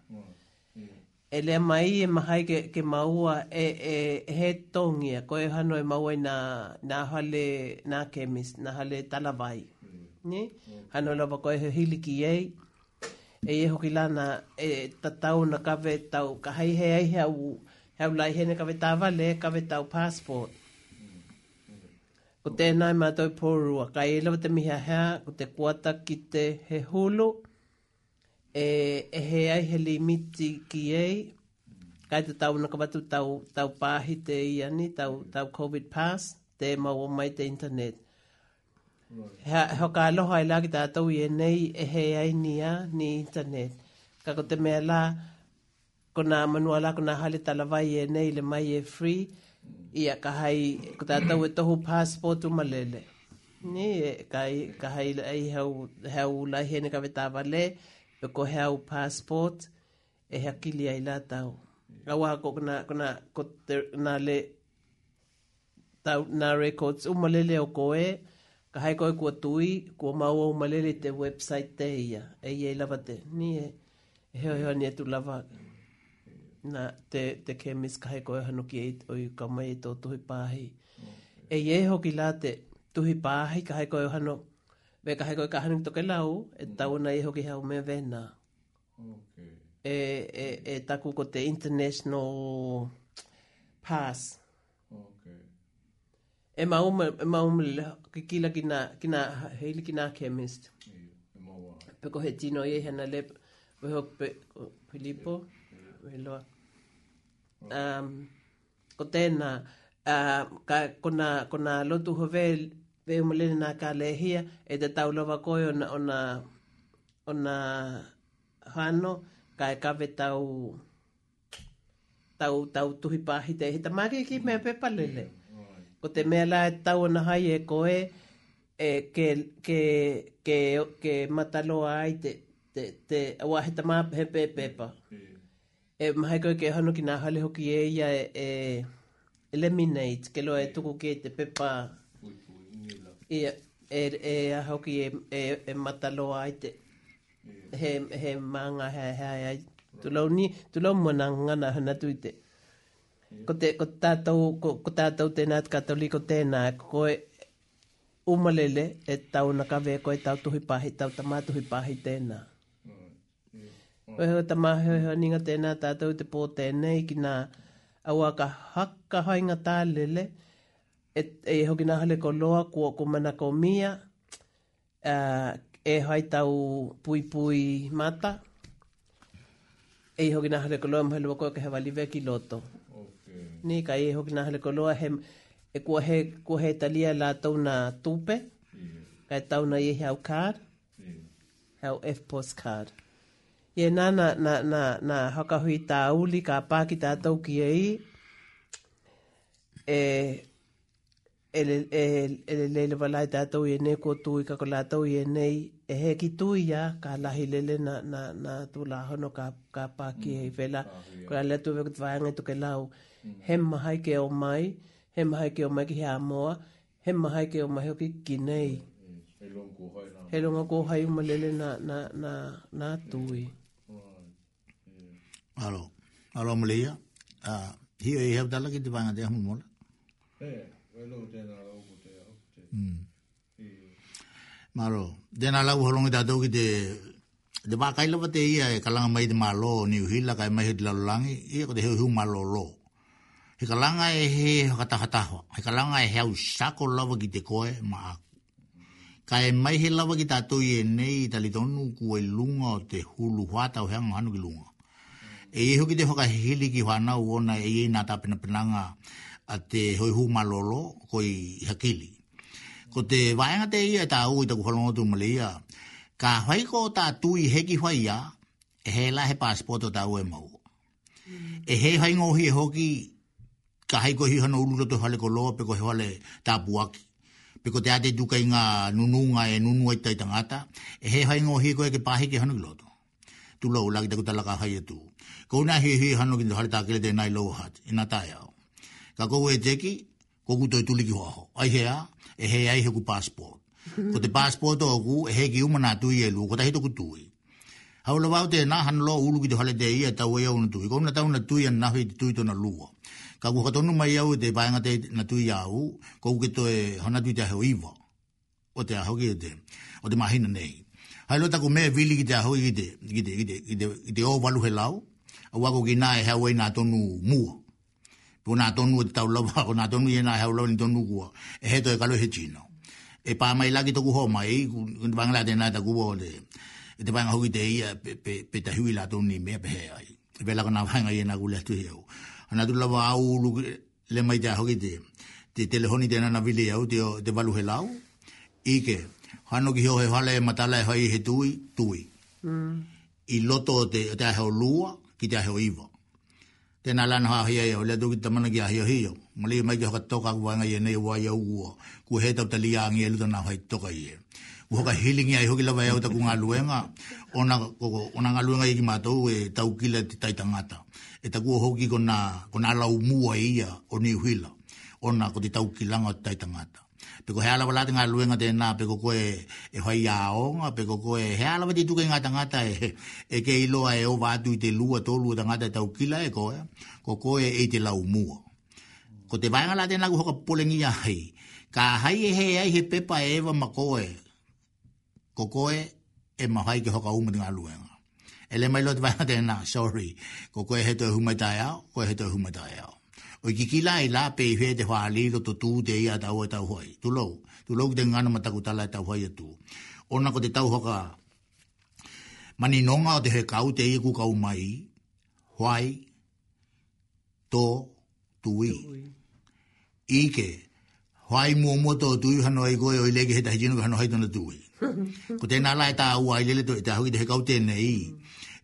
Yeah e le mai e mahai ke, ke maua e, e he tongia, koe hano e maua i nā, hale nā kemis, nā hale talawai. Mm. Ni? Mm. Hano lawa koe he hili ki ei, e e hoki lana e tatau na kawe tau, ka hai he ai hea u, hea u lai hene kawe vale, kawe tau passport. Ko tēnā i mātou pōrua, ka e lawa te mihi a hea, ko te kuata ki te he hulu, mm e, e he ai he limiti ki ei, kai te tau naka tau, tau pāhi te iani, tau, tau COVID pass, te mau mai te internet. Right. Ha, hoka aloha i laki tā tau i e nei e he ai ni a, ni internet. Ka ko te mea la, ko nā manua la, ko nā hale tala vai e nei le mai e free, i a ka hai, ko tā tau e tohu passport u malele. Ni, e, ka hai, ka hai, ka hai, ka hai, ka ka hai, ka e ko hea u passport e hea kili ai la tau. Ka waha ko kuna, kuna ko te, na le tau na records u malele o koe, ka hai koe kua tui, kua maua u malele te website te ia, e iei lava te ni e, e heo heo ni e tu lava na te, te kemis ka hai koe hanuki e o i kamai e tō tuhi pāhi. E iei hoki la te tuhi pāhi ka hai koe hanuki, pe ka heko e ka hanu toke lau e mm. tau na iho ki hau me vena okay. e, e, e taku ko te international pass okay. e mauma e mauma ki kila ki na ki na heili ki na chemist e, e pe ko he tino i hana le we ho pe Filippo yeah. yeah. we lo um, ko tena uh, ka, kona, kona lotu hovel veu malene nā ka lehia e te tau lova koe ona, ona, ona hano ka e kawe tau tau, tau tuhi pāhi te hita māke ki mea pepa lele ko te mea lai e tau ana hai e koe e ke, ke, ke, ke matalo ai te, te, te awa hita mā he pe pepa e mahae koe ke hano ki nā hale hoki e ia e, e eliminate ke loa e tuku ke te pepa Ia, e, e hoki e, e, e mataloa ai te, he, he maanga he he ai. Right. Tulau ni, tulau mwana ngana hana tui te. Ko te, ko tātou, ko, ko tātou tēnā te katoliko tēnā, ko e umalele e tau na kawe ko e tau tuhi pahi, tau tamā tuhi pahi tēnā. Mm. Yeah. Oh. Oe tamā heo heo ninga tēnā tātou te pō nei ki nā ka hakka hainga tālele, mm e, e hoki hale ko loa kua ko mana ko mia, uh, e hai tau pui pui mata, e hoki nahale ko loa mahalua koe ke hewa live ki loto. Okay. Ni ka e hoki hale ko loa he, e kua he, kua he talia la tau na tupe, ka e tau na i hau kār, hau F postcard. Ie nā na, na, na, na hakahui tā uli, ka pāki tā tau ki e e ele le le vala ta to ye ne ko tu ka la to ye ne e he ki tu ya ka la hi na na na tu la ho no ka ka pa ki e vela mm, ko la tu ve va ngai tu ke la o mm. he ma hai ke o mai he ma hai ke o mai ki ha mo he ma hai ke o mai ki ki nei mm, he lo ko hai ma le le na na na na tu i alo alo mleya ah ya a hi e he da la ki ha mo la Oh, hmm. Maro, den ala u holong da dogi de de ba kai lo bate ia e kalang mai de malo ni hilla kai mai hilla lo langi ia ko de hu malo lo. He kalanga e he kata kata ho. He kalanga e hau sako lava ki te koe ma Kai mai he lava ki tato i e nei i talitonu ku e lunga o te hulu huata o heanga hanu ki lunga. E iho ki te hoka hili ki hoana uona e i nga tapena penanga a te hoihu malolo koi hakili. Ko te waenga te ia e tāu i taku whalongo tu malia, ka ko tā tui heki ia, e he lahe passport o tāu e mau. E he whaingo hi e hoki, ka haiko hi hana ulu roto hale ko loa, peko he hale tā buaki. ko te ate duka inga nunu nga e nunu ai tai tangata, e he whaingo hi koe ke pahi ke hana ki loto. Tu lau laki taku ka hai e tu. Kouna hi hi hano ki te hale kele te nai lau hat, ina e tāiau ka kou e teki, kou kuto e tuliki hoaho. Ai hea, e hei ai heku passport. ko te passport o ku, e hei ki umana tui e lu, ko ta hito kutui. Hau la te nā hana lo ulu ki te hale te ia tau e au na tui. Ko una tau na tui an nawe te tui tona lua. Ka ku katonu mai au te paenga te na tui au, ko ku e hana tui te aho iwa. O te aho ki e te, o te mahina nei. Hai lota ku mea vili ki te aho i te, i te, i te, i te, i te o walu he lau. A wako ki nā e hau e nā tonu mua ko na tonu te tau lava, ko na tonu e nai hau lava ni tonu kua, e he to e kalo he chino. E pā mai laki toku ho mai, kun wangala te nai ta kubo te, e te wanga hoki te ia, pe ta hui la tonu ni mea pe hea ai. E pela ko na wanga e nai kulea tu heu. Ana tu lava au lu le mai te hoki te, te telehoni te nana vile au, te, te valu he lau, ike, hano ki he hale e matala e hai he tui, tui. Mm. I loto te, te aheo lua, ki te aheo iwa tēnā lana no hia iau, lea tūki tamana ki a hio hio. Mā lia mai ki hoka tōka ku wānga i e nei wā i ku he tau tali a ngi e luta nā hai tōka i e. Ku hoka hilingi ai hoki lawa iau ta ku ngā luenga, ona ngā luenga i ki mātou e tau kila te tai tangata. E ta ku hoki ko nā lau mua i ia o ni huila, ona ko te tau kilanga te tai tangata pe ko hala wala tinga luenga de na pe ko ko e e hoi a onga pe ko ko e hala wati tu kenga tanga ta e e ke ilo a e o va tu te a to lu tanga ta e tau kila e ko e ko ko e e te lau mua ko te vai ngala tena ku hoka polengi a hei ka hai e he ai he pepa e eva ma ko e ko ko e e ma hai ke hoka umu tinga luenga e le mai lo te vai tena sorry ko ko e he to e humetai au ko e he to e humetai au o ki ki la e la pe he te wha lido to tu de ya tau e tau hoi. Tu lou, tu lou te ngana mataku ta la e ta hoi tu Ona ko te tau hoka mani nonga o te he kau te ia ku kau mai, hoi, to, tui. Ike, hoi mua mua to tui hano ai e go o i ke he tahi jino hano hai tona tui. Ko tēnā lai tā ua i le to i te hau i te he kau tēnei,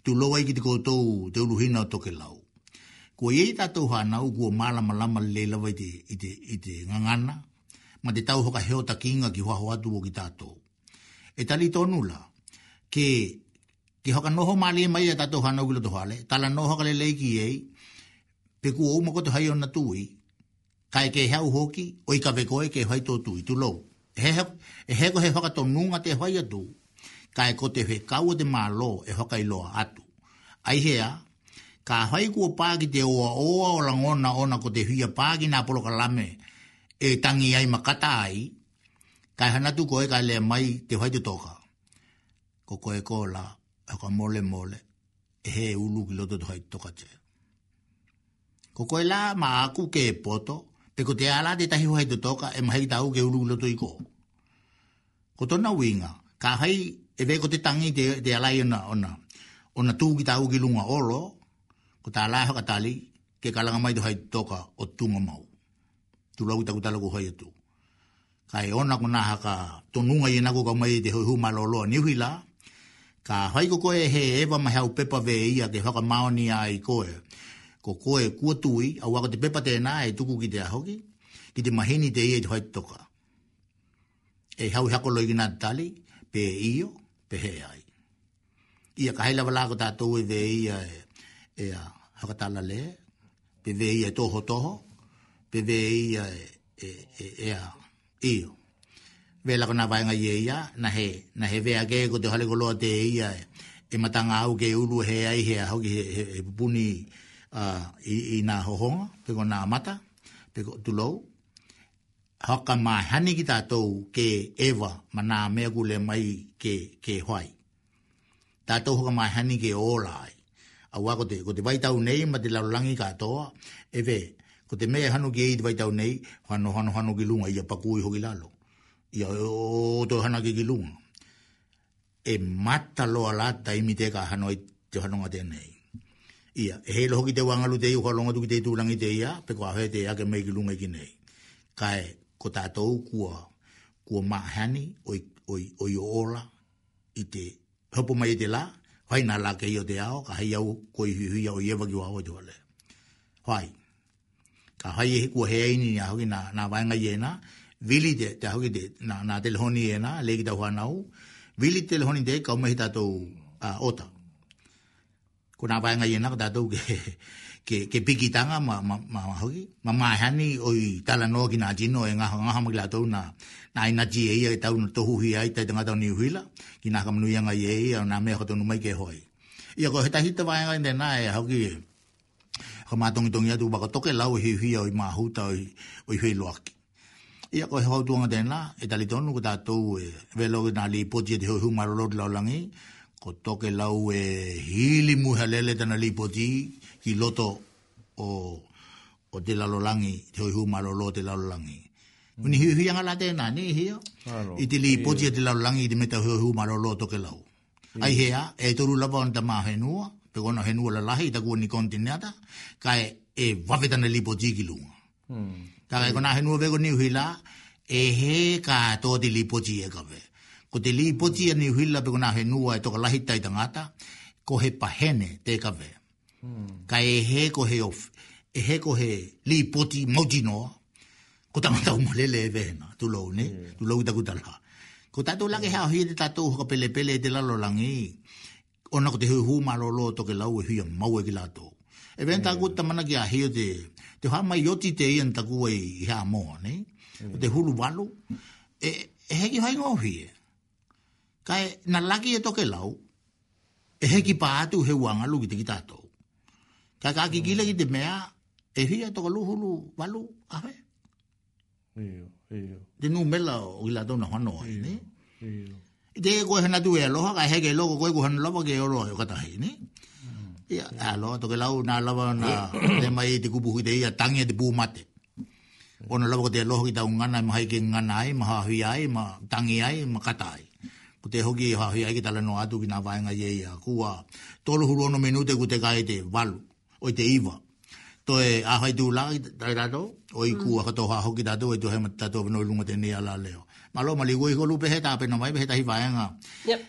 tu loa i ki te ko koutou te uluhina to ke lau ko ye ta to ha na ugo mala mala mala le la vai de ite ite ngangana ma de tau hoka heo kinga ki hoa hoa tuwo ki tato. E tali tonu la, ke, ke hoka no ho mali mai a tato hana ugilo to hale, tala noho ka le leiki ei, pe ku ouma koto hai ona tui, ka e ke heau hoki, o i ka vekoe ke hai tō tui, tu lo. E he ko e he hoka to nunga te hai tu ka e ko te he kau de maa lo, e hoka i loa atu. Ai hea, ka hai ku pa ki te o o o la ngona ona ko te hia pa ki na polo kalame e tangi ai makata ai ka hana tu ko e ka le mai te hai te toka ko ko e ko la e ka mole mole e he ulu ki loto te hai toka te ko ko e la ma aku ke poto te ko te ala te tahi hai te toka e mahi tau ke ulu ki loto i ko ko tona winga ka hai e ve ko te tangi te, te ala i ona ona ona tu ki tau ki lunga olo ko ta la ka tali ke kala nga mai do hai toka o tunga mau tu lau ta ku tala ko hai tu kai ona ko na ha ka tonu nga yena ko ka mai de ho hu ma lo ni hu la ka hai ko e he e ma ha hau pa ve ia de ha ka mau ni ai ko e ko ko e ku tu i a wa ko te pepa te na e tu ku ki te ho ki ki te maheni te ia de hai toka e hau ha ko lo i na tali pe io pe he ai ia ka hai la wala ko ta tu ve ia e, e a whakatala le, pe vei e toho toho, pe vei e, e, e a iyo. Vela kona vaenga ye ia, na he, na he vea ke ko te hale koloa te e ia e, e matanga au ke ulu he ai he a hoki he, he, he pupuni uh, i, i nā hohonga, pe ko nā mata, pe ko tulou, haka mai hani ki tātou ke ewa mana mea kule mai ke, ke hoai. Tātou haka mai hani ke ola ai. aua ko te, ko te waitau nei ma te larolangi katoa, e ve, ko te mea hanu ki e i te waitau nei, hano hano hano ki lunga, ia paku i hoki lalo. Ia o to hana ki ki lunga. E mata loa lata imi te ka hano i te hano ngate nei. Ia, he loho ki te wangalu te i hua longa tuki te tūlangi te ia, pe kua hoi te ia ke mei ki lunga ki nei. Kae, ko tātou kua, kua mahani, oi, oi, oi ola, i te, hapo mai i te laa, faina la ke te ao, ka hei au koi hui hui au iewa ki wawo jole. Hoai. Ka hai e kua hea ini ni ahoki na, na vainga iena, vili te, te ahoki te, na, na telehoni iena, leki tau hanau, vili telehoni te kau mehi tatou ota. Ko nā vainga iena ka tatou ke, ke, ke pikitanga ma, ma, ma, hoki, ma maahani oi tala noa ki nā jino e ngaha, ngaha maki latou na, na ina ti e ia tau no tohu hi ai tai tangata ni huila ki na kamnu ia ngai e ia na me ho tonu mai ke hoi ia ko hita hita vai ngai na e ha ki ko ma tongi tongi atu baka toke lau hi e hi oi ma huta oi oi hui loaki ia ko ho tonga de na e tali tonu ko tatou e velo na li poti de e ho humaro lot lau langi ko toke lau e hili muhalele tana li poti ki to o o te lalolangi, te hoi hu malolo te lalolangi. Uni mm. hui hui anga la te nani hio. I te li poti te lau langi te meta hui hui maro loto ke lau. Ai hea, e toru lava on tamā henua, pe kono henua la lahi, ta kua ni kontinata, ka e, e wafetana li poti ki lunga. Hmm. Ta kai kona henua veko ni hui la, e he ka to te li poti e kawe. Ko te li poti e ni hui la pe kona henua e toka lahi tai tangata, ko he pahene te kawe. Hmm. Ka e he ko he of, e he ko he li poti mauti noa, ko ta mata mo le le ve na tu lo ne mm. tu lo ta la ko ta tu la ke ha hi de pele pele de la lo lang i ona ko te hu hu ma lo lo to ke la u hi ma u ke la to e ven ta ku mana ke ha hi de te ha mai yoti te i ta ku i ha mo ne ko mm. te hulu walu, va lo e e he ki ha ngo hi ka na la ki to ke la u e he ki pa tu he wa lu ki te ki ta ka ka ki ki le ki te mea e hi to ko lu hu lu va a Te nu mela o la dona hano ai, De I te koe hana tu e aloha, kai go e loko koe kuhana lava ke oro ai o katahi, ne? Ia, mm. aloha, toke lau nā lava na de mai te kupu hui de ia tangi e te pū mate. Ona lava ko te aloha ki tau ngana, ma haike ngana ai, ma hahui ai, ma tangi ai, ma kata ai. Ko te ha e hahui ai ki tala no atu ki nā vāinga iei a kua. Tolo huru ono minute ku te kai te valu, oi te iwa. Ia to e a hai du la da da do o i ku a ko to ha ho ki da do e to he mat ta to no lu ma te ni ala leo ma lo ma li go i go lu pe he ta pe no mai pe he ta hi va nga yep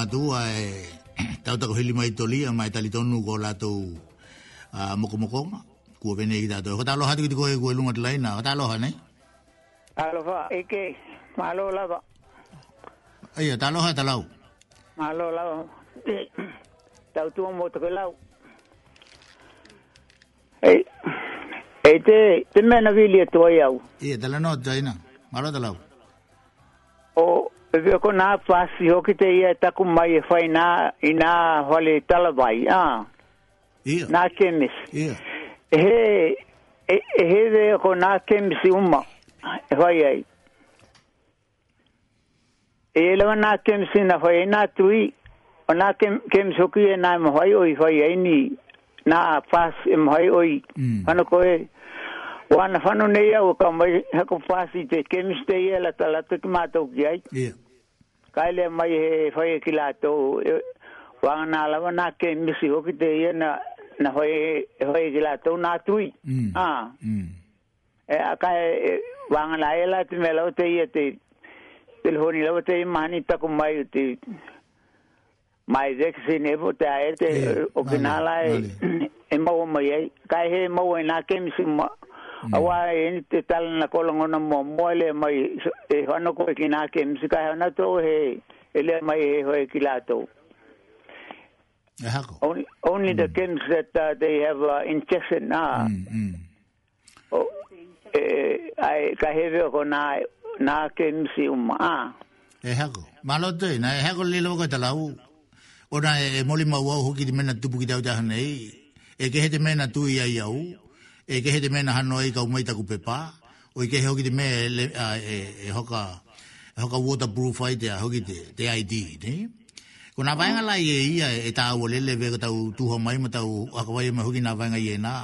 matua e tau tako hili mai tolia mai talitonu ko lato uh, mokomokonga kua vene i tato. Kata aloha tiki tiko e kua lunga tila ina. Kata aloha ne? Aloha, eke, malo lava. Aia, ta aloha ta lau. Malo lava. Tau tuo mo toke lau. E ei, ei te, te mena vili e tua iau. Ia, tala no, tila ina. Malo ta lau. O, oh. Pepe ko nā pāsi ho te ia e taku mai e whai nā i nā hale talabai. Ia. Nā kemis. Ia. E he, e, e he ve ko nā kemis i uma e whai ai. E e lewa nā kemis i nā whai e nā tui. O nā kemis ho ki e nā e mawhai o whai ai ni nā pāsi e mawhai o i. e... Mm wana fano ne ia ka mai ha ko fasi te kemiste ia la tala te mato ki ai kaile mai he foi kila to wana na la wana ke misi ho ki e, te ia na na foi foi ki to na tui mm. Ah. Mm. E, a e aka wana e la ela te me la te ia te te honi la te mani ta ko mai te mai de ki sine vo te ai te o ki na la e mau mai ai kai he mau na ke misi Mm. awa ini te tal na kolong ona mo mole e mai e hono ko kina ke msika hono to he ele e mai e ho kilato Hako. Only, only mm. the kids that uh, they have uh, injection na. Uh, mm, mm. Oh, eh, ai, ka hewe ko na, na kids i umma. Ah. E hako. Malo tui, e, na e hako lilo ko tala u. O na e, e moli mau au hoki di mena tupu ki tau tahanei. E ke hete mena tui ai au. Mm e ke hete mena hano e ka umaita ku pepa, o e ke hoki te me e, e, e hoka, e hoka waterproof ai te a hoki te, te ID, ne? Ko nga vainga lai e ia e tā ua lele vega tau tuha mai ma tau akawai e me hoki nga vainga ie nā.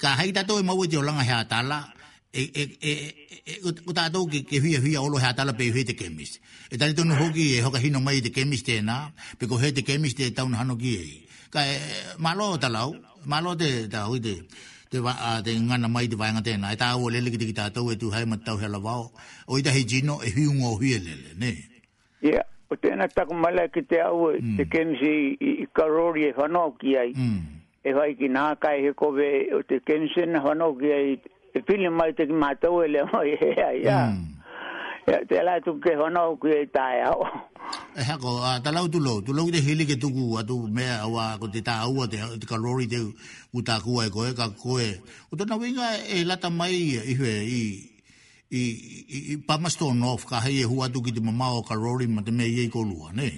ka hei tato e mawe te olanga hea tala, e, e, e, e, ko tato ke, ke huia huia olo hea tala pe hui te kemis. E tani tonu hoki e hoka hino mai te kemis te nā, pe ko hei te kemis te taun hano ki e. Ka e, malo o talau, malo te hui te te va a te ngana mai te wainga tēnā. E tā lele ki te ki tātou e tu hai mat tau hela wau. O i tahi jino e hui ungo hui e lele, ne? Ia, o tēnā taku mala ki te au e mm. te kensi i karori e whanau ki ai. Mm. E vai ki nā kai he kove o te kensi na whanau ki ai. E pili mai te ki mātou e le mai e ai, ia. Mm te la tu ke hono ku e tai au. E hako, a ta lau tu lau, tu lau te hili ke tuku atu me awa ko te tau a te kalori te uta kua e koe, ka koe. O tona winga e lata mai i hue i i i, i pamasto nof ka hei e hua tu ki te mama o kalori ma te mea i e kolua, ne?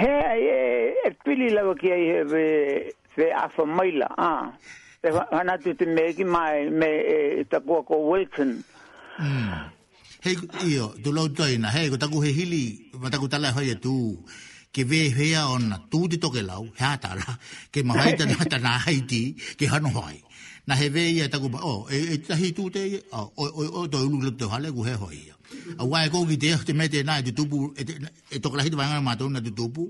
He, e, e pili lau ki ai hewe se afa maila, a. Ah. Te hanatu te mea ki mai me ta e, e ko Wilton. Hmm hei io do lo toi na hei ko taku he hili ma taku tala hoia tu ke ve vea on tu ti toke lau hea tala ke ma hai tana tana hai ti ke hano hoi na he ve ia taku o oh, e e tahi tu te oh, o o o do unu lu te hale ku he hoi ia a wai e ko ki te te me te nai te tupu e toke lahi te wanga ma tau na te tupu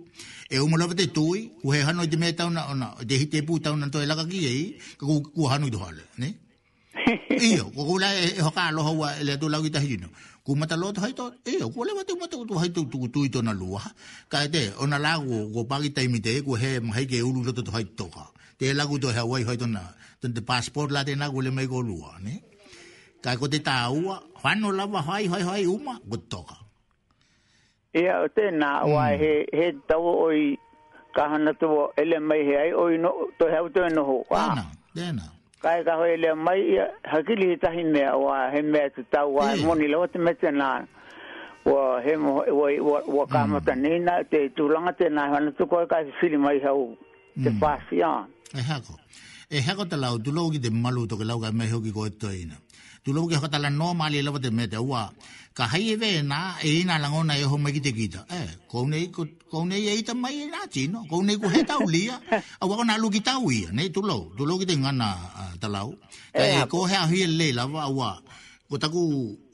e umu lava te tui ku he hano te me tau na ona te hi te pu tau na to e laka ki ei ku hano i do hale ne Iyo, kukula e, e hoka aloha ua e le atu lau itahi ino. Kumata loa tu haito, iyo, kukula wate umata utu haito tu ito na lua. Ka e te, ona la ku pagi taimite e ku he mahi ke ulu loto tu haito ka. Te lagu tu hea wai haito na, tu te passport la te na kule mai ko lua, ne? Ka e kote taa ua, whano lava hai hai hai uma, kuto ka. Ia, o te na, ua hmm. he, he tau oi kahana tu o ele mai he ai oi no, to hea utu e na. Tēnā, tēnā kai ka hoile mai hakili tahin me wa he tu ta wa hmm. moni lo te mete na wa he mo wa wa ka mo hmm. ta ni na te tu langa te na han tu ko ka fili mai hau te pasi hmm. ya e ha ko e ha ko te lau tu lo ki te malu to ke lau ka me ho e ki ko to ina tu lo ki ho ta la no mali e lo te mete wa ka hai ve na e ina lango na e ho me kite kita e eh, ko nei ko nei e ita mai na ti no ko nei ko heta ulia a wa na lu kita ui ne tu lo tu lo kite ngana ta lau e eh, ko he a hi le la wa wa ko taku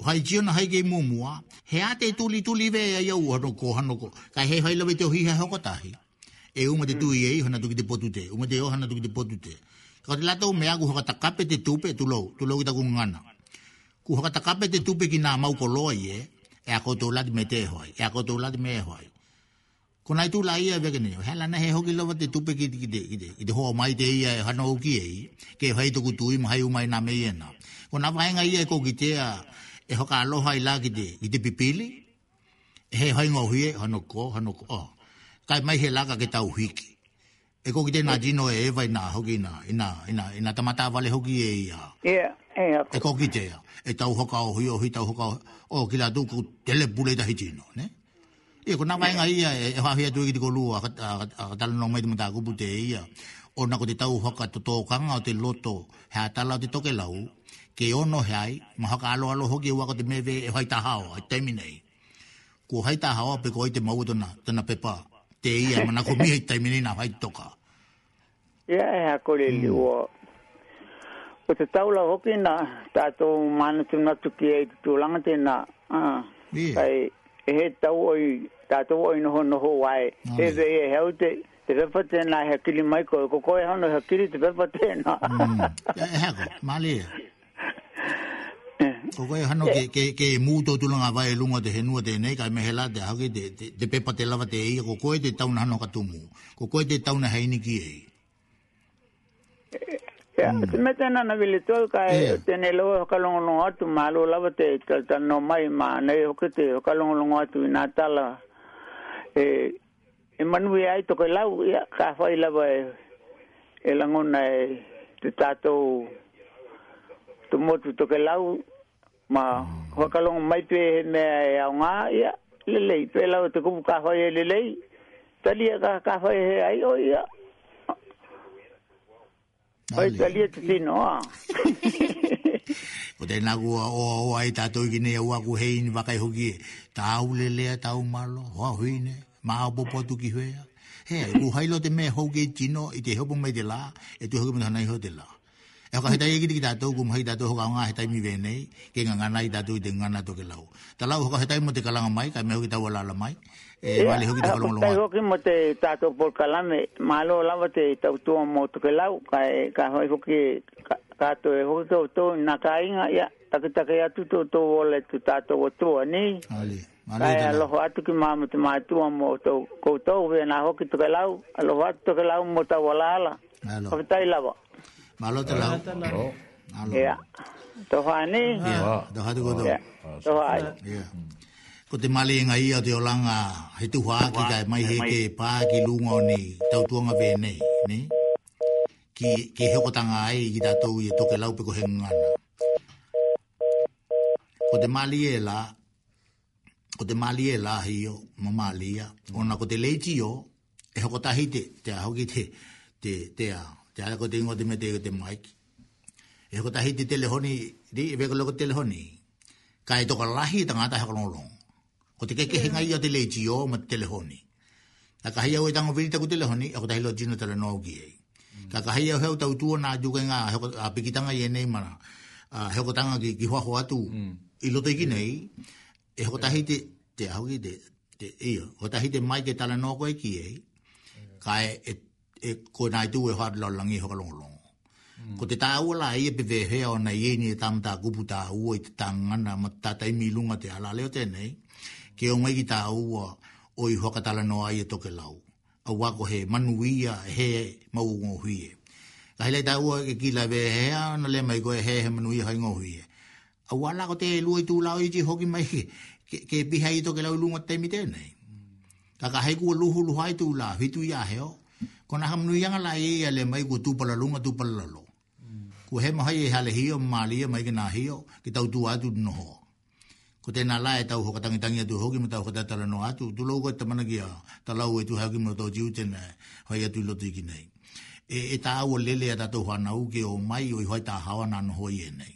hai ji na hai ge mu mu a te tu li tu ve e ya u no ko han no ko ka he hai lo te hi ha ho ko ta e u te tu i e ho na tu kite potu te u te o hana na tu kite potu te ko te lato me ku ho ka ta kape te tu pe tu lo tu lo kita ku ngana ku hakata kape te tupe ki nā mau ko loa ie, e a koutou lati me te hoi, e a koutou lati me e hoi. Ko nai tū la ia veke e nio, he lana he hoki lawa te tupe ki te, ki te, ki te hoa mai te ia e hana uki e i, ke hei tuku tui ma hei umai nā me iena. Ko nā whaenga ia e kou ki te e hoka aloha i la ki te, ki te pipili, e he hei ngā hui e, hana ko, hana ko, oh. kai mai he laka ke tau hiki. E kou ki te nā jino e e vai nā hoki nā, ina, ina, ina, tamata vale hoki e ia. Yeah. E ko ki tea. E tau hoka o hui o hui tau hoka o ki la tuku tele pule ta hiti no, ne? E ko nama inga ia e, e hua hia tui ki tiko lua a katala nong mei tumata kupu te ia. O nako te tau hoka to tō kanga o te loto hea tala o te toke lau, ke ono he ai, ma haka alo alo hoki e wako te mewe e hoi tahao, e taiminei. Ko hoi tahao pe ko hoi te mau tona, tona pepa, te ia, ma nako mihe taiminei na hoi toka. Ia e hako le liua, o te tau la hoki na tātou mana tu natu ki e tu tūlanga tēnā. Ah, kai e he tau oi, tātou oi noho noho wai, e vei e heu te, te pepa tēnā he kili mai koe, ko koe hano he kili te pepa tēnā. Heko, mm. mali e. e ko koe hano ke, ke, ke mū tō tūlanga wai e lunga te henua te nei, kai mehe la te hake te, te, te pepa te lava te e, ko koe te tau na hano katumu, ko koe te tau na heini ki e. Ya, mm. te mete na na vile to ka e eh. te ne lo ka lo no atu ma lo la te ka ta no mai ma ne o ke te ka lo lo atu na ta e e manu ye ai to ka la ya ka fa la ba e e la ngon e te ta to to to ka la ma ho ka lo mai te ne e a nga ya le le te la te ku ka fa ye le le ta ka ka fa ye ai o ya Oi, te ah. lia te fino, Ko te nagu a o a o a i tātou ki nei a uaku hei ni wakai hoki e. Ta au le lea ta malo, hoa hui ne, ma au popo ki huea. He, u hailo te me hoki e chino i te hopo mai te la, e tu hoki mai i ho te la. E hoka hetai eki te ki tātou, kum hei tātou hoka ngā hetai mi venei, ke ngā ngā nai tātou i te ngā nā toke lau. Ta lau hoka hetai mo te kalanga mai, ka me hoki tau ala mai. Eh, eh vale hoki te ah, lo lua. Tai mo te tato por kalame, malo lava te tautua mo toke lau, ka, eh, ka hoi hoki, ka, ka e hoki ka uto, na ka inga, ya, take take ya tuto to wole tu tato o tua, ni? Ali, malo i tala. atu ki mamu te matua mo to kouto, we na hoki toke lau, aloho atu toke lau mo ta wala ala. Malo. Hoki tai lava. Malo te lau. Malo. Malo. Ya. Toha ni? Ya. Toha tu Ya. Toha ai. Ya ko te male nga ia te olanga he tu hua ki kai mai he ke pā ki lunga ni tau tuanga vē nei, ni? Ki, ki heo tanga ai ki tātou i toke laupe ko hengu ngana. Ko te mali e la, ko te mali e la hi o, mo mali ia, ona ko te leiti o, e hoko tahi te, te a hoki te, te, te a, te a ko te ingo te me te e te maiki. E hoko tahi te telehoni, di, e veko loko telehoni, ka e toka lahi tangata heo longolongo. Mm. O te keke henga ia te le o ma te telehoni. Ka kahia o e tango virita ku telehoni, ako tahilo jino tala nao ki ei. Mm. Ka kahia o heo tau tua nga juke nga a pikitanga ye nei mana, a heo kotanga ki ki huaho atu, mm. i loto iki nei, e ho tahi te, te ahu ki te, te ia, ho tahi te mai ke tala nao koe ki ei, ka e, e, e ko nai tu e hoa lalangi e hoa longolongo. Ko te tau la e pe vehea o na ieni e tamta kupu tāua i te tangana ma tātai milunga te alaleo tēnei, ke o mai ki tā o i whakatala no ai e toke lau. A wako he manuia he mau ngō huie. Ka hele tā ua ke kila be he ana le mai koe he he manuia hai ngō huie. A wala ko te lua i tū lau i ji hoki mai ke, ke piha i toke lau lunga te mite nei. Ka ka hei kua luhu luha i tū la hitu ia he o. Ko na hamnu ianga la e ia le mai kua tūpala lunga tūpala lalo. Mm. Ko he mahai e hale hio, mali e mai ke nā hio, ki tau tū atu noho ko te na lae tau hoka tangi tangi atu hoki ma tau hoka tatara no atu tu lau koe tamana ki a ta lau e tu haki mo tau jiu tena hoi atu loti ki nei e, e au awa lele a tatu hana uke o mai o i hoi ta hawa na no hoi e nei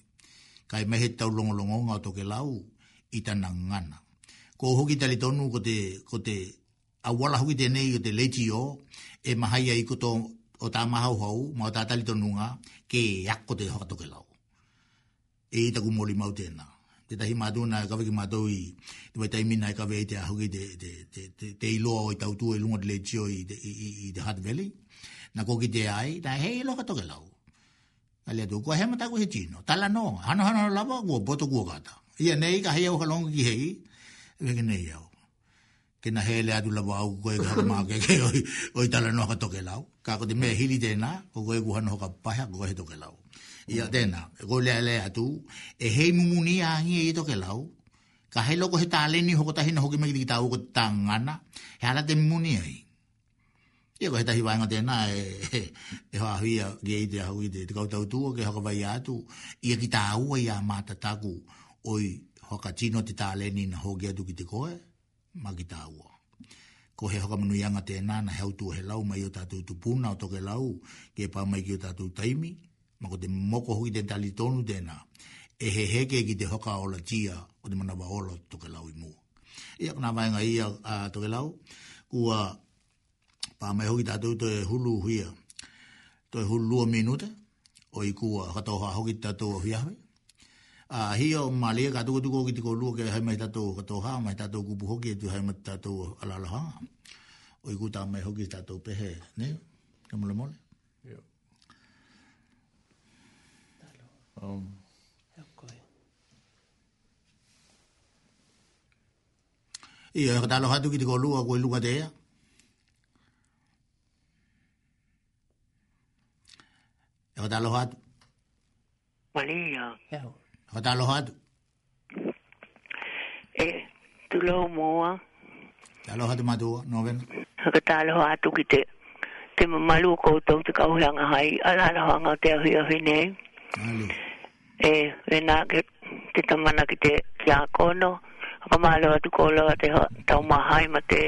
kai mehe tau longo longo ngau toke lau i tana ngana ko hoki tali tonu ko te ko te awala hoki te nei o te leiti o e mahaia i kuto o ta maha uhau ma o ta tali tonu nga ke yako te hoka toke lau e i taku moli mau tena te tahi maduna ka veki matou i te wai taimina i ka vei te ahuki te, te, te, te, te iloa o i tautu e lunga te lejio i, de i, Valley. Na koki te ai, ta hei loka toke lau. Ka lea tu, kua hema taku he tino, tala no, hano hano lava, kua boto kua kata. Ia nei, ka hei au halongi ki hei, veki nei au. Ke na hei lea tu lava au koe ka hama ke ke oi, tala no ka toke lau. Ka ko te mea hili na koko e kuhano ka paha, koko he toke lau ia tēnā, ko lea lea atu, e hei mumuni a angi e ito ke lau, ka hei loko he tāleni hoko tahi na hoki mekiti ki tāu ko tāngana, he ala te mumuni ai. Ia ko he tahi wāinga tēnā e, e, e hoa hui a ki eite a hui te, te kautau tūa ke hoka vai atu, ia ki tāu a ia mata taku, oi hoka tino te tāleni na hoki atu ki te koe, ma ki tāu ko he hoka manu yanga tēnā na heo he lau mai o tātou tupuna o toke lau ke pā mai ki o tātou taimi ma ko te moko hui te tali tonu tēnā, e he heke ki te hoka ola tia o te manawa ola toke lau i mua. Ia kuna vainga ia toke lau, kua pā mai hoki tātou to e hulu huia, to e hulu lua minuta, o i kua katoha hoki tātou o huiahwe. A uh, hia o mā lia kātuko tuko ki ko lua ke hai mai tātou katoha, mai tātou kupu hoki e tu hai mai tātou alalaha. O i kua tā mai hoki tātou pehe, ne? Kamula mole. Um, Ia, ka talo hatu ki tiko lua koe lunga te ea. E ka talo hatu. Wale ia. Eo. Ka talo hatu. E, tu lau moa. Talo hatu matua, no vena. Ka talo hatu ki te, te mamalu koutou te kauheanga hai, alala hanga te ahuia hui nei. Ale. e vena ke te tamana ki te ki a kono ka malo atu kolo a te tau mahai ma te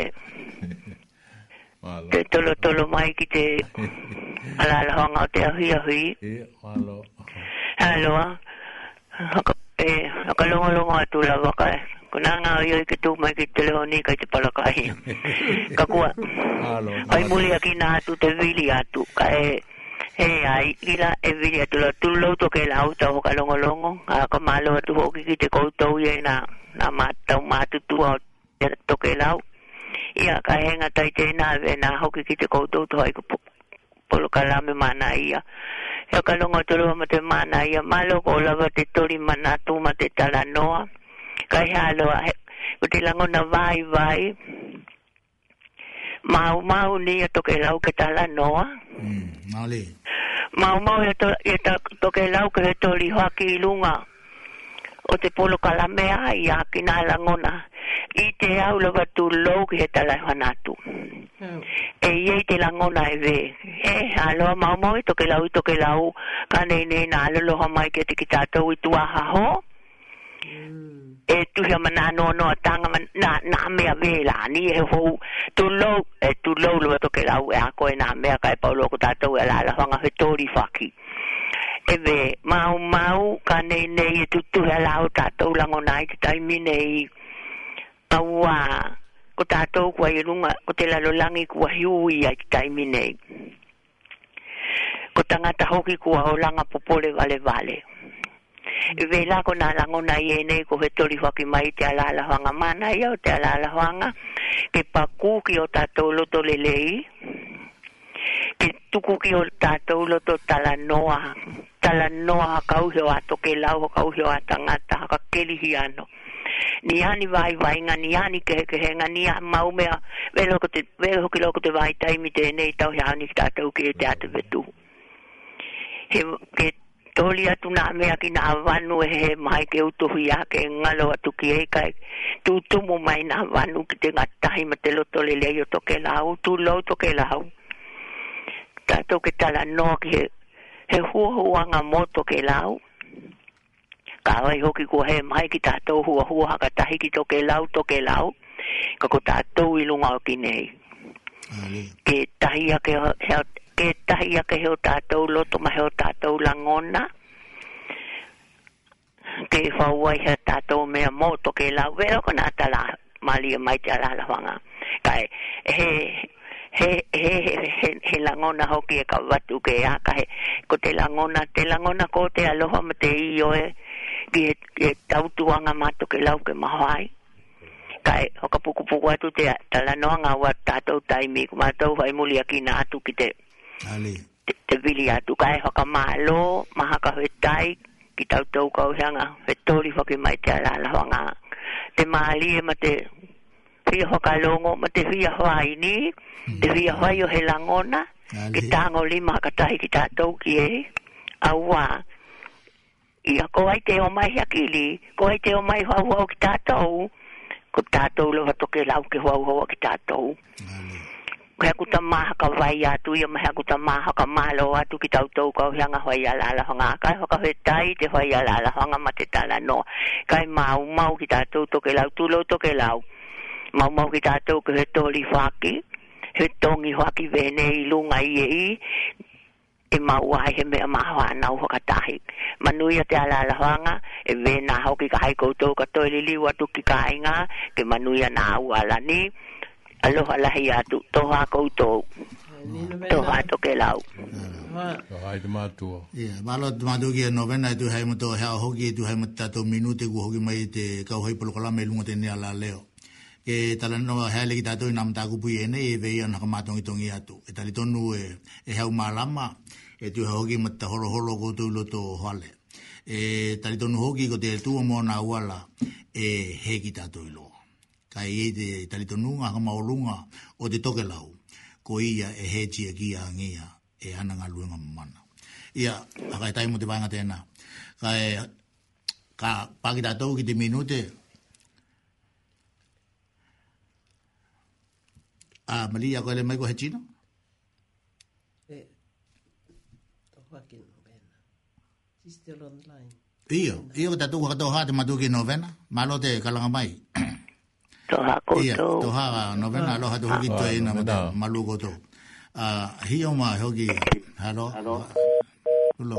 te tolo tolo mai ki te alala hanga o te ahi ahi e alo haka e haka longa longa atu la waka e kuna nga o yoi ki tu mai ki te leho ni kai te palakahi kakua hai muli aki na atu te vili atu ka e Hei ai, ila e vini atu la tulau toke la auta ho ka longo longo, a ka malo atu ho ki te koutou ye na, na matau matutu au toke la au. Ia ka henga tai te na ave na ho ki te koutou to hai ku polo ka lame mana ia. E ka longo atu lua mate mana ia, malo ko lava te tori mana tu mate tala noa, ka hea loa he, ku te langona vai vai, mau mau ni to ke lau ke tala noa mm mali mau mau ya to ya to to ke lau ke to li ho ki lunga o te polo kala mea i a kina langona i te au lava tu lou ki he tala hanatu mm. e iei te langona e ve e aloa mau mau i toke lau i toke lau ka nei nei na alo loha mai ke te ki tātou i tu aha ho mm e tu he mana no no tanga na na me avela ni e ho tu lo e tu lo lo to ke lau e a ko na me ka e paulo ko ta to ela la hanga he tori faki e de mau mau ka nei nei e tu tu he lau ta to la ngo nai ki tai mi nei kaua ko ta to ko e lunga ko te la lo langi ku a hiui ai ki tai mi nei ko tangata ta hoki ku a holanga popole vale vale Mm-hmm. ve la ko na la ngo ko he tori hoki mai te ala la hanga mana ia o te ala la hanga ke pa ki o ta to lo lelei ke tuku ki o ta to lo to tala noa tala noa kau he ke lau kau he wa tanga ta ka keli ano ni ani vai vai nga ni ani ke ke he nga ni a mau me ve ko te ve lo lo ko te vai tai mi te nei tau he ani ta to ke te atu vetu he ke toli atu na mea ki na vanu e he mai ke utuhi a ke ngalo atu ki eika e tutumu mai na vanu ki te ngatahi ma te loto le leo toke lau, tu lau toke lau. Tato ke tala noa ki he, he hua hua nga mo toke lau. Ka wai hoki kua he mai ki tato hua hua haka tahi ki toke lau toke lau. Kako tato ilunga o ki nei. Ke tahi ke e tahi a ke heo tātou loto ma heo tātou langona. Ke e whaua i heo tātou mea mōto ke la wero kona ata la mali e mai te ala la whanga. Kai, he, he, he, he, he, he langona hoki e ka watu ke a kai, ko te langona, te langona ko te aloha ma te iyo e, ki e, e tautuanga mato ke lau ke mahoai kai o ka puku puku atu te tala noa ngā wat tātou taimi ku mātou hai muli aki atu ki te Ale. Te, te vili atu kai haka malo, maha ka hui tai, ki tau tau kau hanga, he tori whaki mai te alala hanga. Te maali e ma te hui haka longo, ma te hui ahoa ini, te hui hmm. ahoa yo he langona, Ale. ki tango lima ka tai ki tau tau ki e, aua. Ia ko ai te o mai hakili, ko ai te o mai hua hua o ki tau ko tau lo hatoke lau ki hua hua o ki tau. Ale. Kaya ku ta maha ka vai atu ya maha ku ta maha ka malo atu ki tau tau kau hianga hoi ala ala honga kai hoka hoi tai te hoi ala ala honga mate tala no. Kai mau mau ki tau toke lau tu toke lau. Mau mau ki tau ke he toli whaki, he tongi whaki vene i lunga i e i, e mau ai he mea maha anau hoka tahi. Manui a te ala ala honga, e vena hoki ka hai koutou ka toili liwa tu ki kainga, ke manui a na au ala ni, aloha lahi atu, toha koutou. Toha toke lau. Toha i te mātua. Ia, malo te mātua ki a novena, tu hei mato hea hoki, tu hei mato tato minute, ku hoki mai te kauhei polokalame, lungo te nea la leo. Ke tala no hea leki tato i nam tākupu i ene, e vei anaka mātongi tongi atu. E tali tonu e, e heu mālama, e tu hei hoki mato horo horo koutou loto hale. E tali tonu hoki ko te tuu uala, e he tato i loa ai e te talitonunga ha maolunga o te tokelau ko ia e heji e kia angia e ananga ngā luenga mamana. Ia, a kai taimu te wainga tēnā. Kai, ka pakita tau ki te minute, a mali a koele mai ko hechino? E, to haki novena. She's still online. Ia, ia ko tatu kato hati matu ki novena, malo te kalanga mai. Ia. toha ko to. Ia, toha, no vena ah. aloha to hiki to ah, ina ma maluko to. Ah, hi o ma, hoki, halo. Halo. Hulo.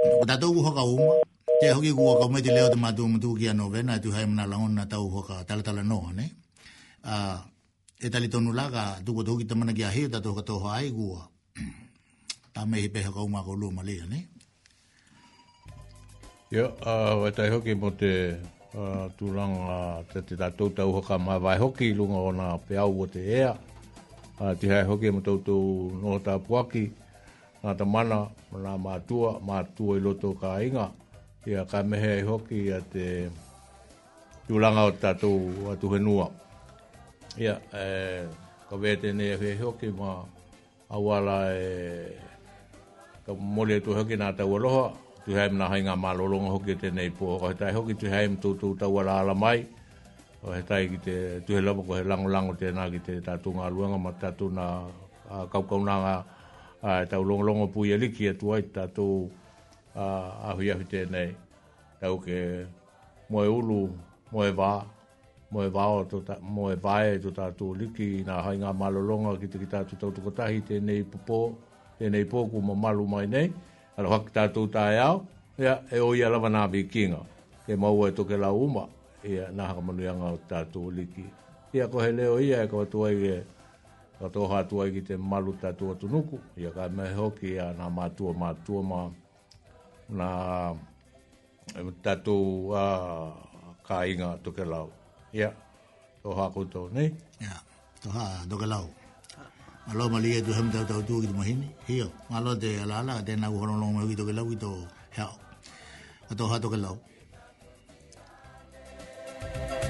Ko ta tau kuhoka uma, te hoki kuhoka ume te leo te matu umutu ki a novena, tu hae mna langon na tau kuhoka talatala noha, ne? E tali tonu laka, tu kuhoka tuki tamana ki a hiu, ta tau kato hoa ai kuhoka. Ta mehi peha ka uma ko lua malia, ne? Yo, wa tai hoki mo te uh, tūranga te te tātou tau hoka mai vai hoki lunga o nga peau o te ea. Uh, hai hoki e ma tautou noho tā puaki, nga ta mana, nga mātua, mātua i loto ka inga. Ia ka mehe ai hoki a te tūranga o tātou atu henua. Ia, eh, ka vea tēnei e hei hoki ma awala e ka mole tu hoki nga tau aloha, tu hai mna hai ngā malolonga hoki tēnei pō, ko he tai hoki tu hai mtou tū tau ala ala mai, ko he tai ki te tu he lama ko he lango lango tēnā ki te tātou ngā luanga, ma tātou ngā kaukau nā ngā e tau longa longa pū i aliki e tuai tātou ahui ahui tēnei, tau ke moe ulu, moe vā, moe ba o ta tātou, moe vā e ta tu liki, na hai ngā malolonga ki te ki tātou tau tukotahi po pō, tēnei pō ku ma malu mai nei, ala hoki tātou tāi au, ia, e o ia lawa nā e maua e toke la uma, ia, nā haka manu ianga o tātou liki. Ia ko he leo ia, e ko tuai i e, ka tuai atua te malu tātou atu nuku, ia ka me hoki, ia nā mātua mātua mā, nā tātou kāinga toke lau. Ia, toha koutou, nei? Ia, toha toke lau. Ia alo ma lia tu hamta tau tu gitu mahini hiyo alo te ala ala te na uhono long me gitu ke lau gitu heo ato hato ke lau Thank you.